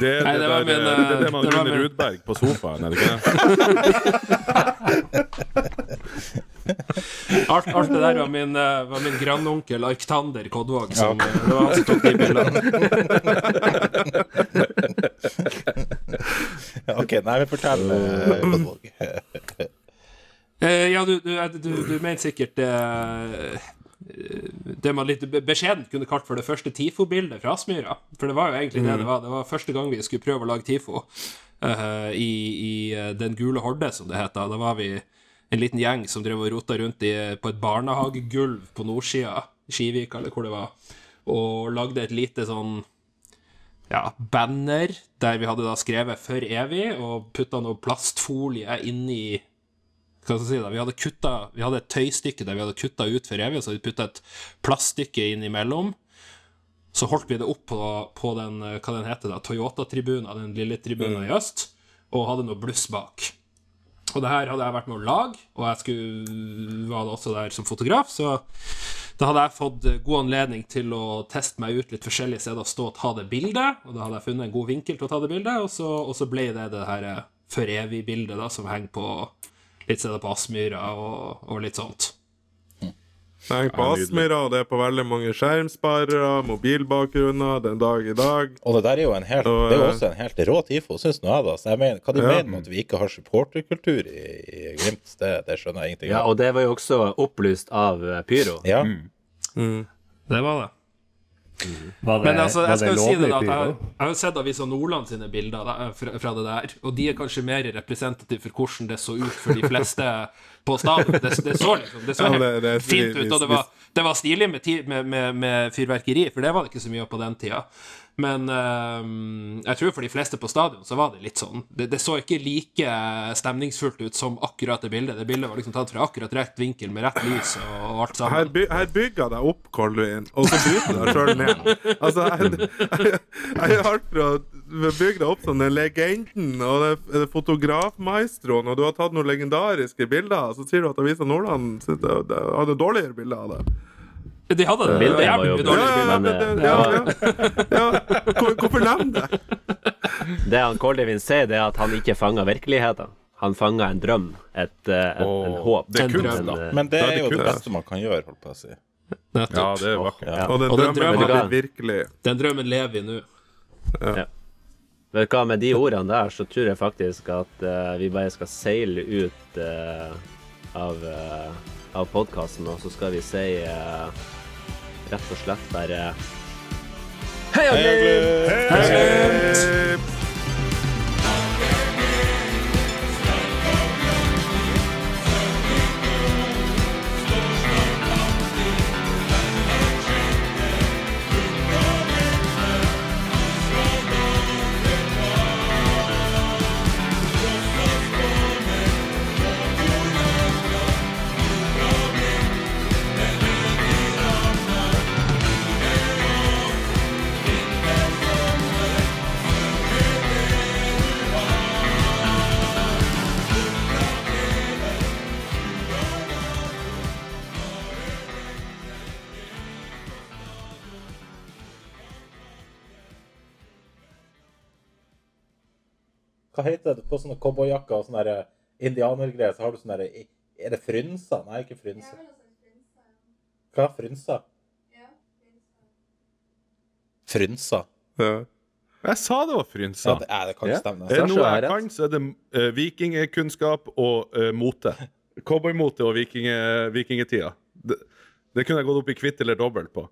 Det er Nei, det, det der, min, det, eh, er det man det Rune Rudberg på sofaen, er det ikke det? Alt, alt det der var min, eh, var min grandonkel Arktander Kodvåg. Som, ja. Det var han som tok de bildene. OK, nei, men fortell, eh, Kodvåg. Eh, ja, du, du, du, du mener sikkert det det man litt beskjedent kunne kalt for det første TIFO-bildet fra Aspmyra. For det var jo egentlig det det var. Det var første gang vi skulle prøve å lage TIFO uh, i, i eh, Den gule horde, som det het. da. Da var vi en liten gjeng som drev og rota rundt i, på et barnehagegulv på nordsida, Skivik eller hvor det var, og lagde et lite sånn ja, banner der vi hadde da skrevet 'For evig' og putta noe plastfolie inni hva skal jeg si da, vi hadde, kutta, vi hadde et tøystykke der vi hadde kutta ut for evig, og så hadde vi putta et plaststykke innimellom. Så holdt vi det opp på, på den, hva den heter da, Toyota-tribunen, den lille tribunen i øst, og hadde noe bluss bak. Og det her hadde jeg vært med å lage, og jeg skulle, var også der som fotograf, så da hadde jeg fått god anledning til å teste meg ut litt forskjellige steder og stå og ta det bildet, og da hadde jeg funnet en god vinkel til å ta det bildet, og så, og så ble det det her eh, for evig-bildet da, som henger på litt steder på Aspmyra og, og litt sånt. Henger på Aspmyra, og det er på veldig mange skjermsparere, mobilbakgrunner den dag i dag. Og det der er jo en helt, Og, det er jo eh, også en helt rå TIFO, syns nå jeg, da. Så jeg mener, hva de Ja. mener med at vi ikke har supporterkultur i, i Glimt, det, det skjønner jeg ingenting Ja, og det var jo også opplyst av eh, Pyro. Ja. Det var det. Var det, Men altså, jeg skal jo si det da, at jeg, jeg har jo sett Avisa Nordland sine bilder da, fra, fra det der, og de er kanskje mer representative for hvordan det så ut for de fleste på stadion. Det, det så liksom det så Ja, helt det- det fint ut, og det var, det var stilig med, med, med, med fyrverkeri, for det var det ikke så mye av på den tida. Men øhm, jeg tror for de fleste på stadion så var det litt sånn Det, så ikke like stemningsfullt ut som akkurat det bildet. Det bildet var liksom tatt fra akkurat rett vinkel med rett lys og, og alt Her, sammen. by, her bygger jeg deg opp, Colvin, og så bryter du deg sjøl ned. Altså, jeg, jeg, jeg har alt bygge deg opp som den legenden og det fotografmaestroen, og du har tatt noen legendariske bilder, så sier du at Avisa Nordland hadde dårligere bilder av det. De hadde Ja, ja, bilde. eh, ja, ja. ja. Hvorfor nevne det? Det han Koldevin sier, det er at han ikke fanga virkeligheten. Han fanga en drøm, et, et, et, en håp. det er kunst, en, da. eh, Men det Da er er jo det beste man kan gjøre, holdt på å si. Ja, det er vakkert. Ja. Og den Og den drømmen drømmen- virkelig. Den drømmen lever vi nå. Vet du hva, Med de ordene der så tror jeg faktisk at uh, vi bare skal seile ut uh, av, uh, av podkasten, og så skal vi si uh, rett og slett bare Hei, Agnes! Hei, Glimt! Hva heter det på sånne cowboyjakker og sånne eh, indianergreier? Så har du sånne der, Er det frynser? Nei, ikke frynser. Hva er frynser? Frynser? Ja. Jeg sa det var Ja, det, er, det kan ikke stemme. Det Sasha noe jeg kan, så er det uh, vikingkunnskap og uh, mote. Cowboymote og vikinge, vikingtida. Det, det kunne jeg gått opp i kvitt eller dobbelt på.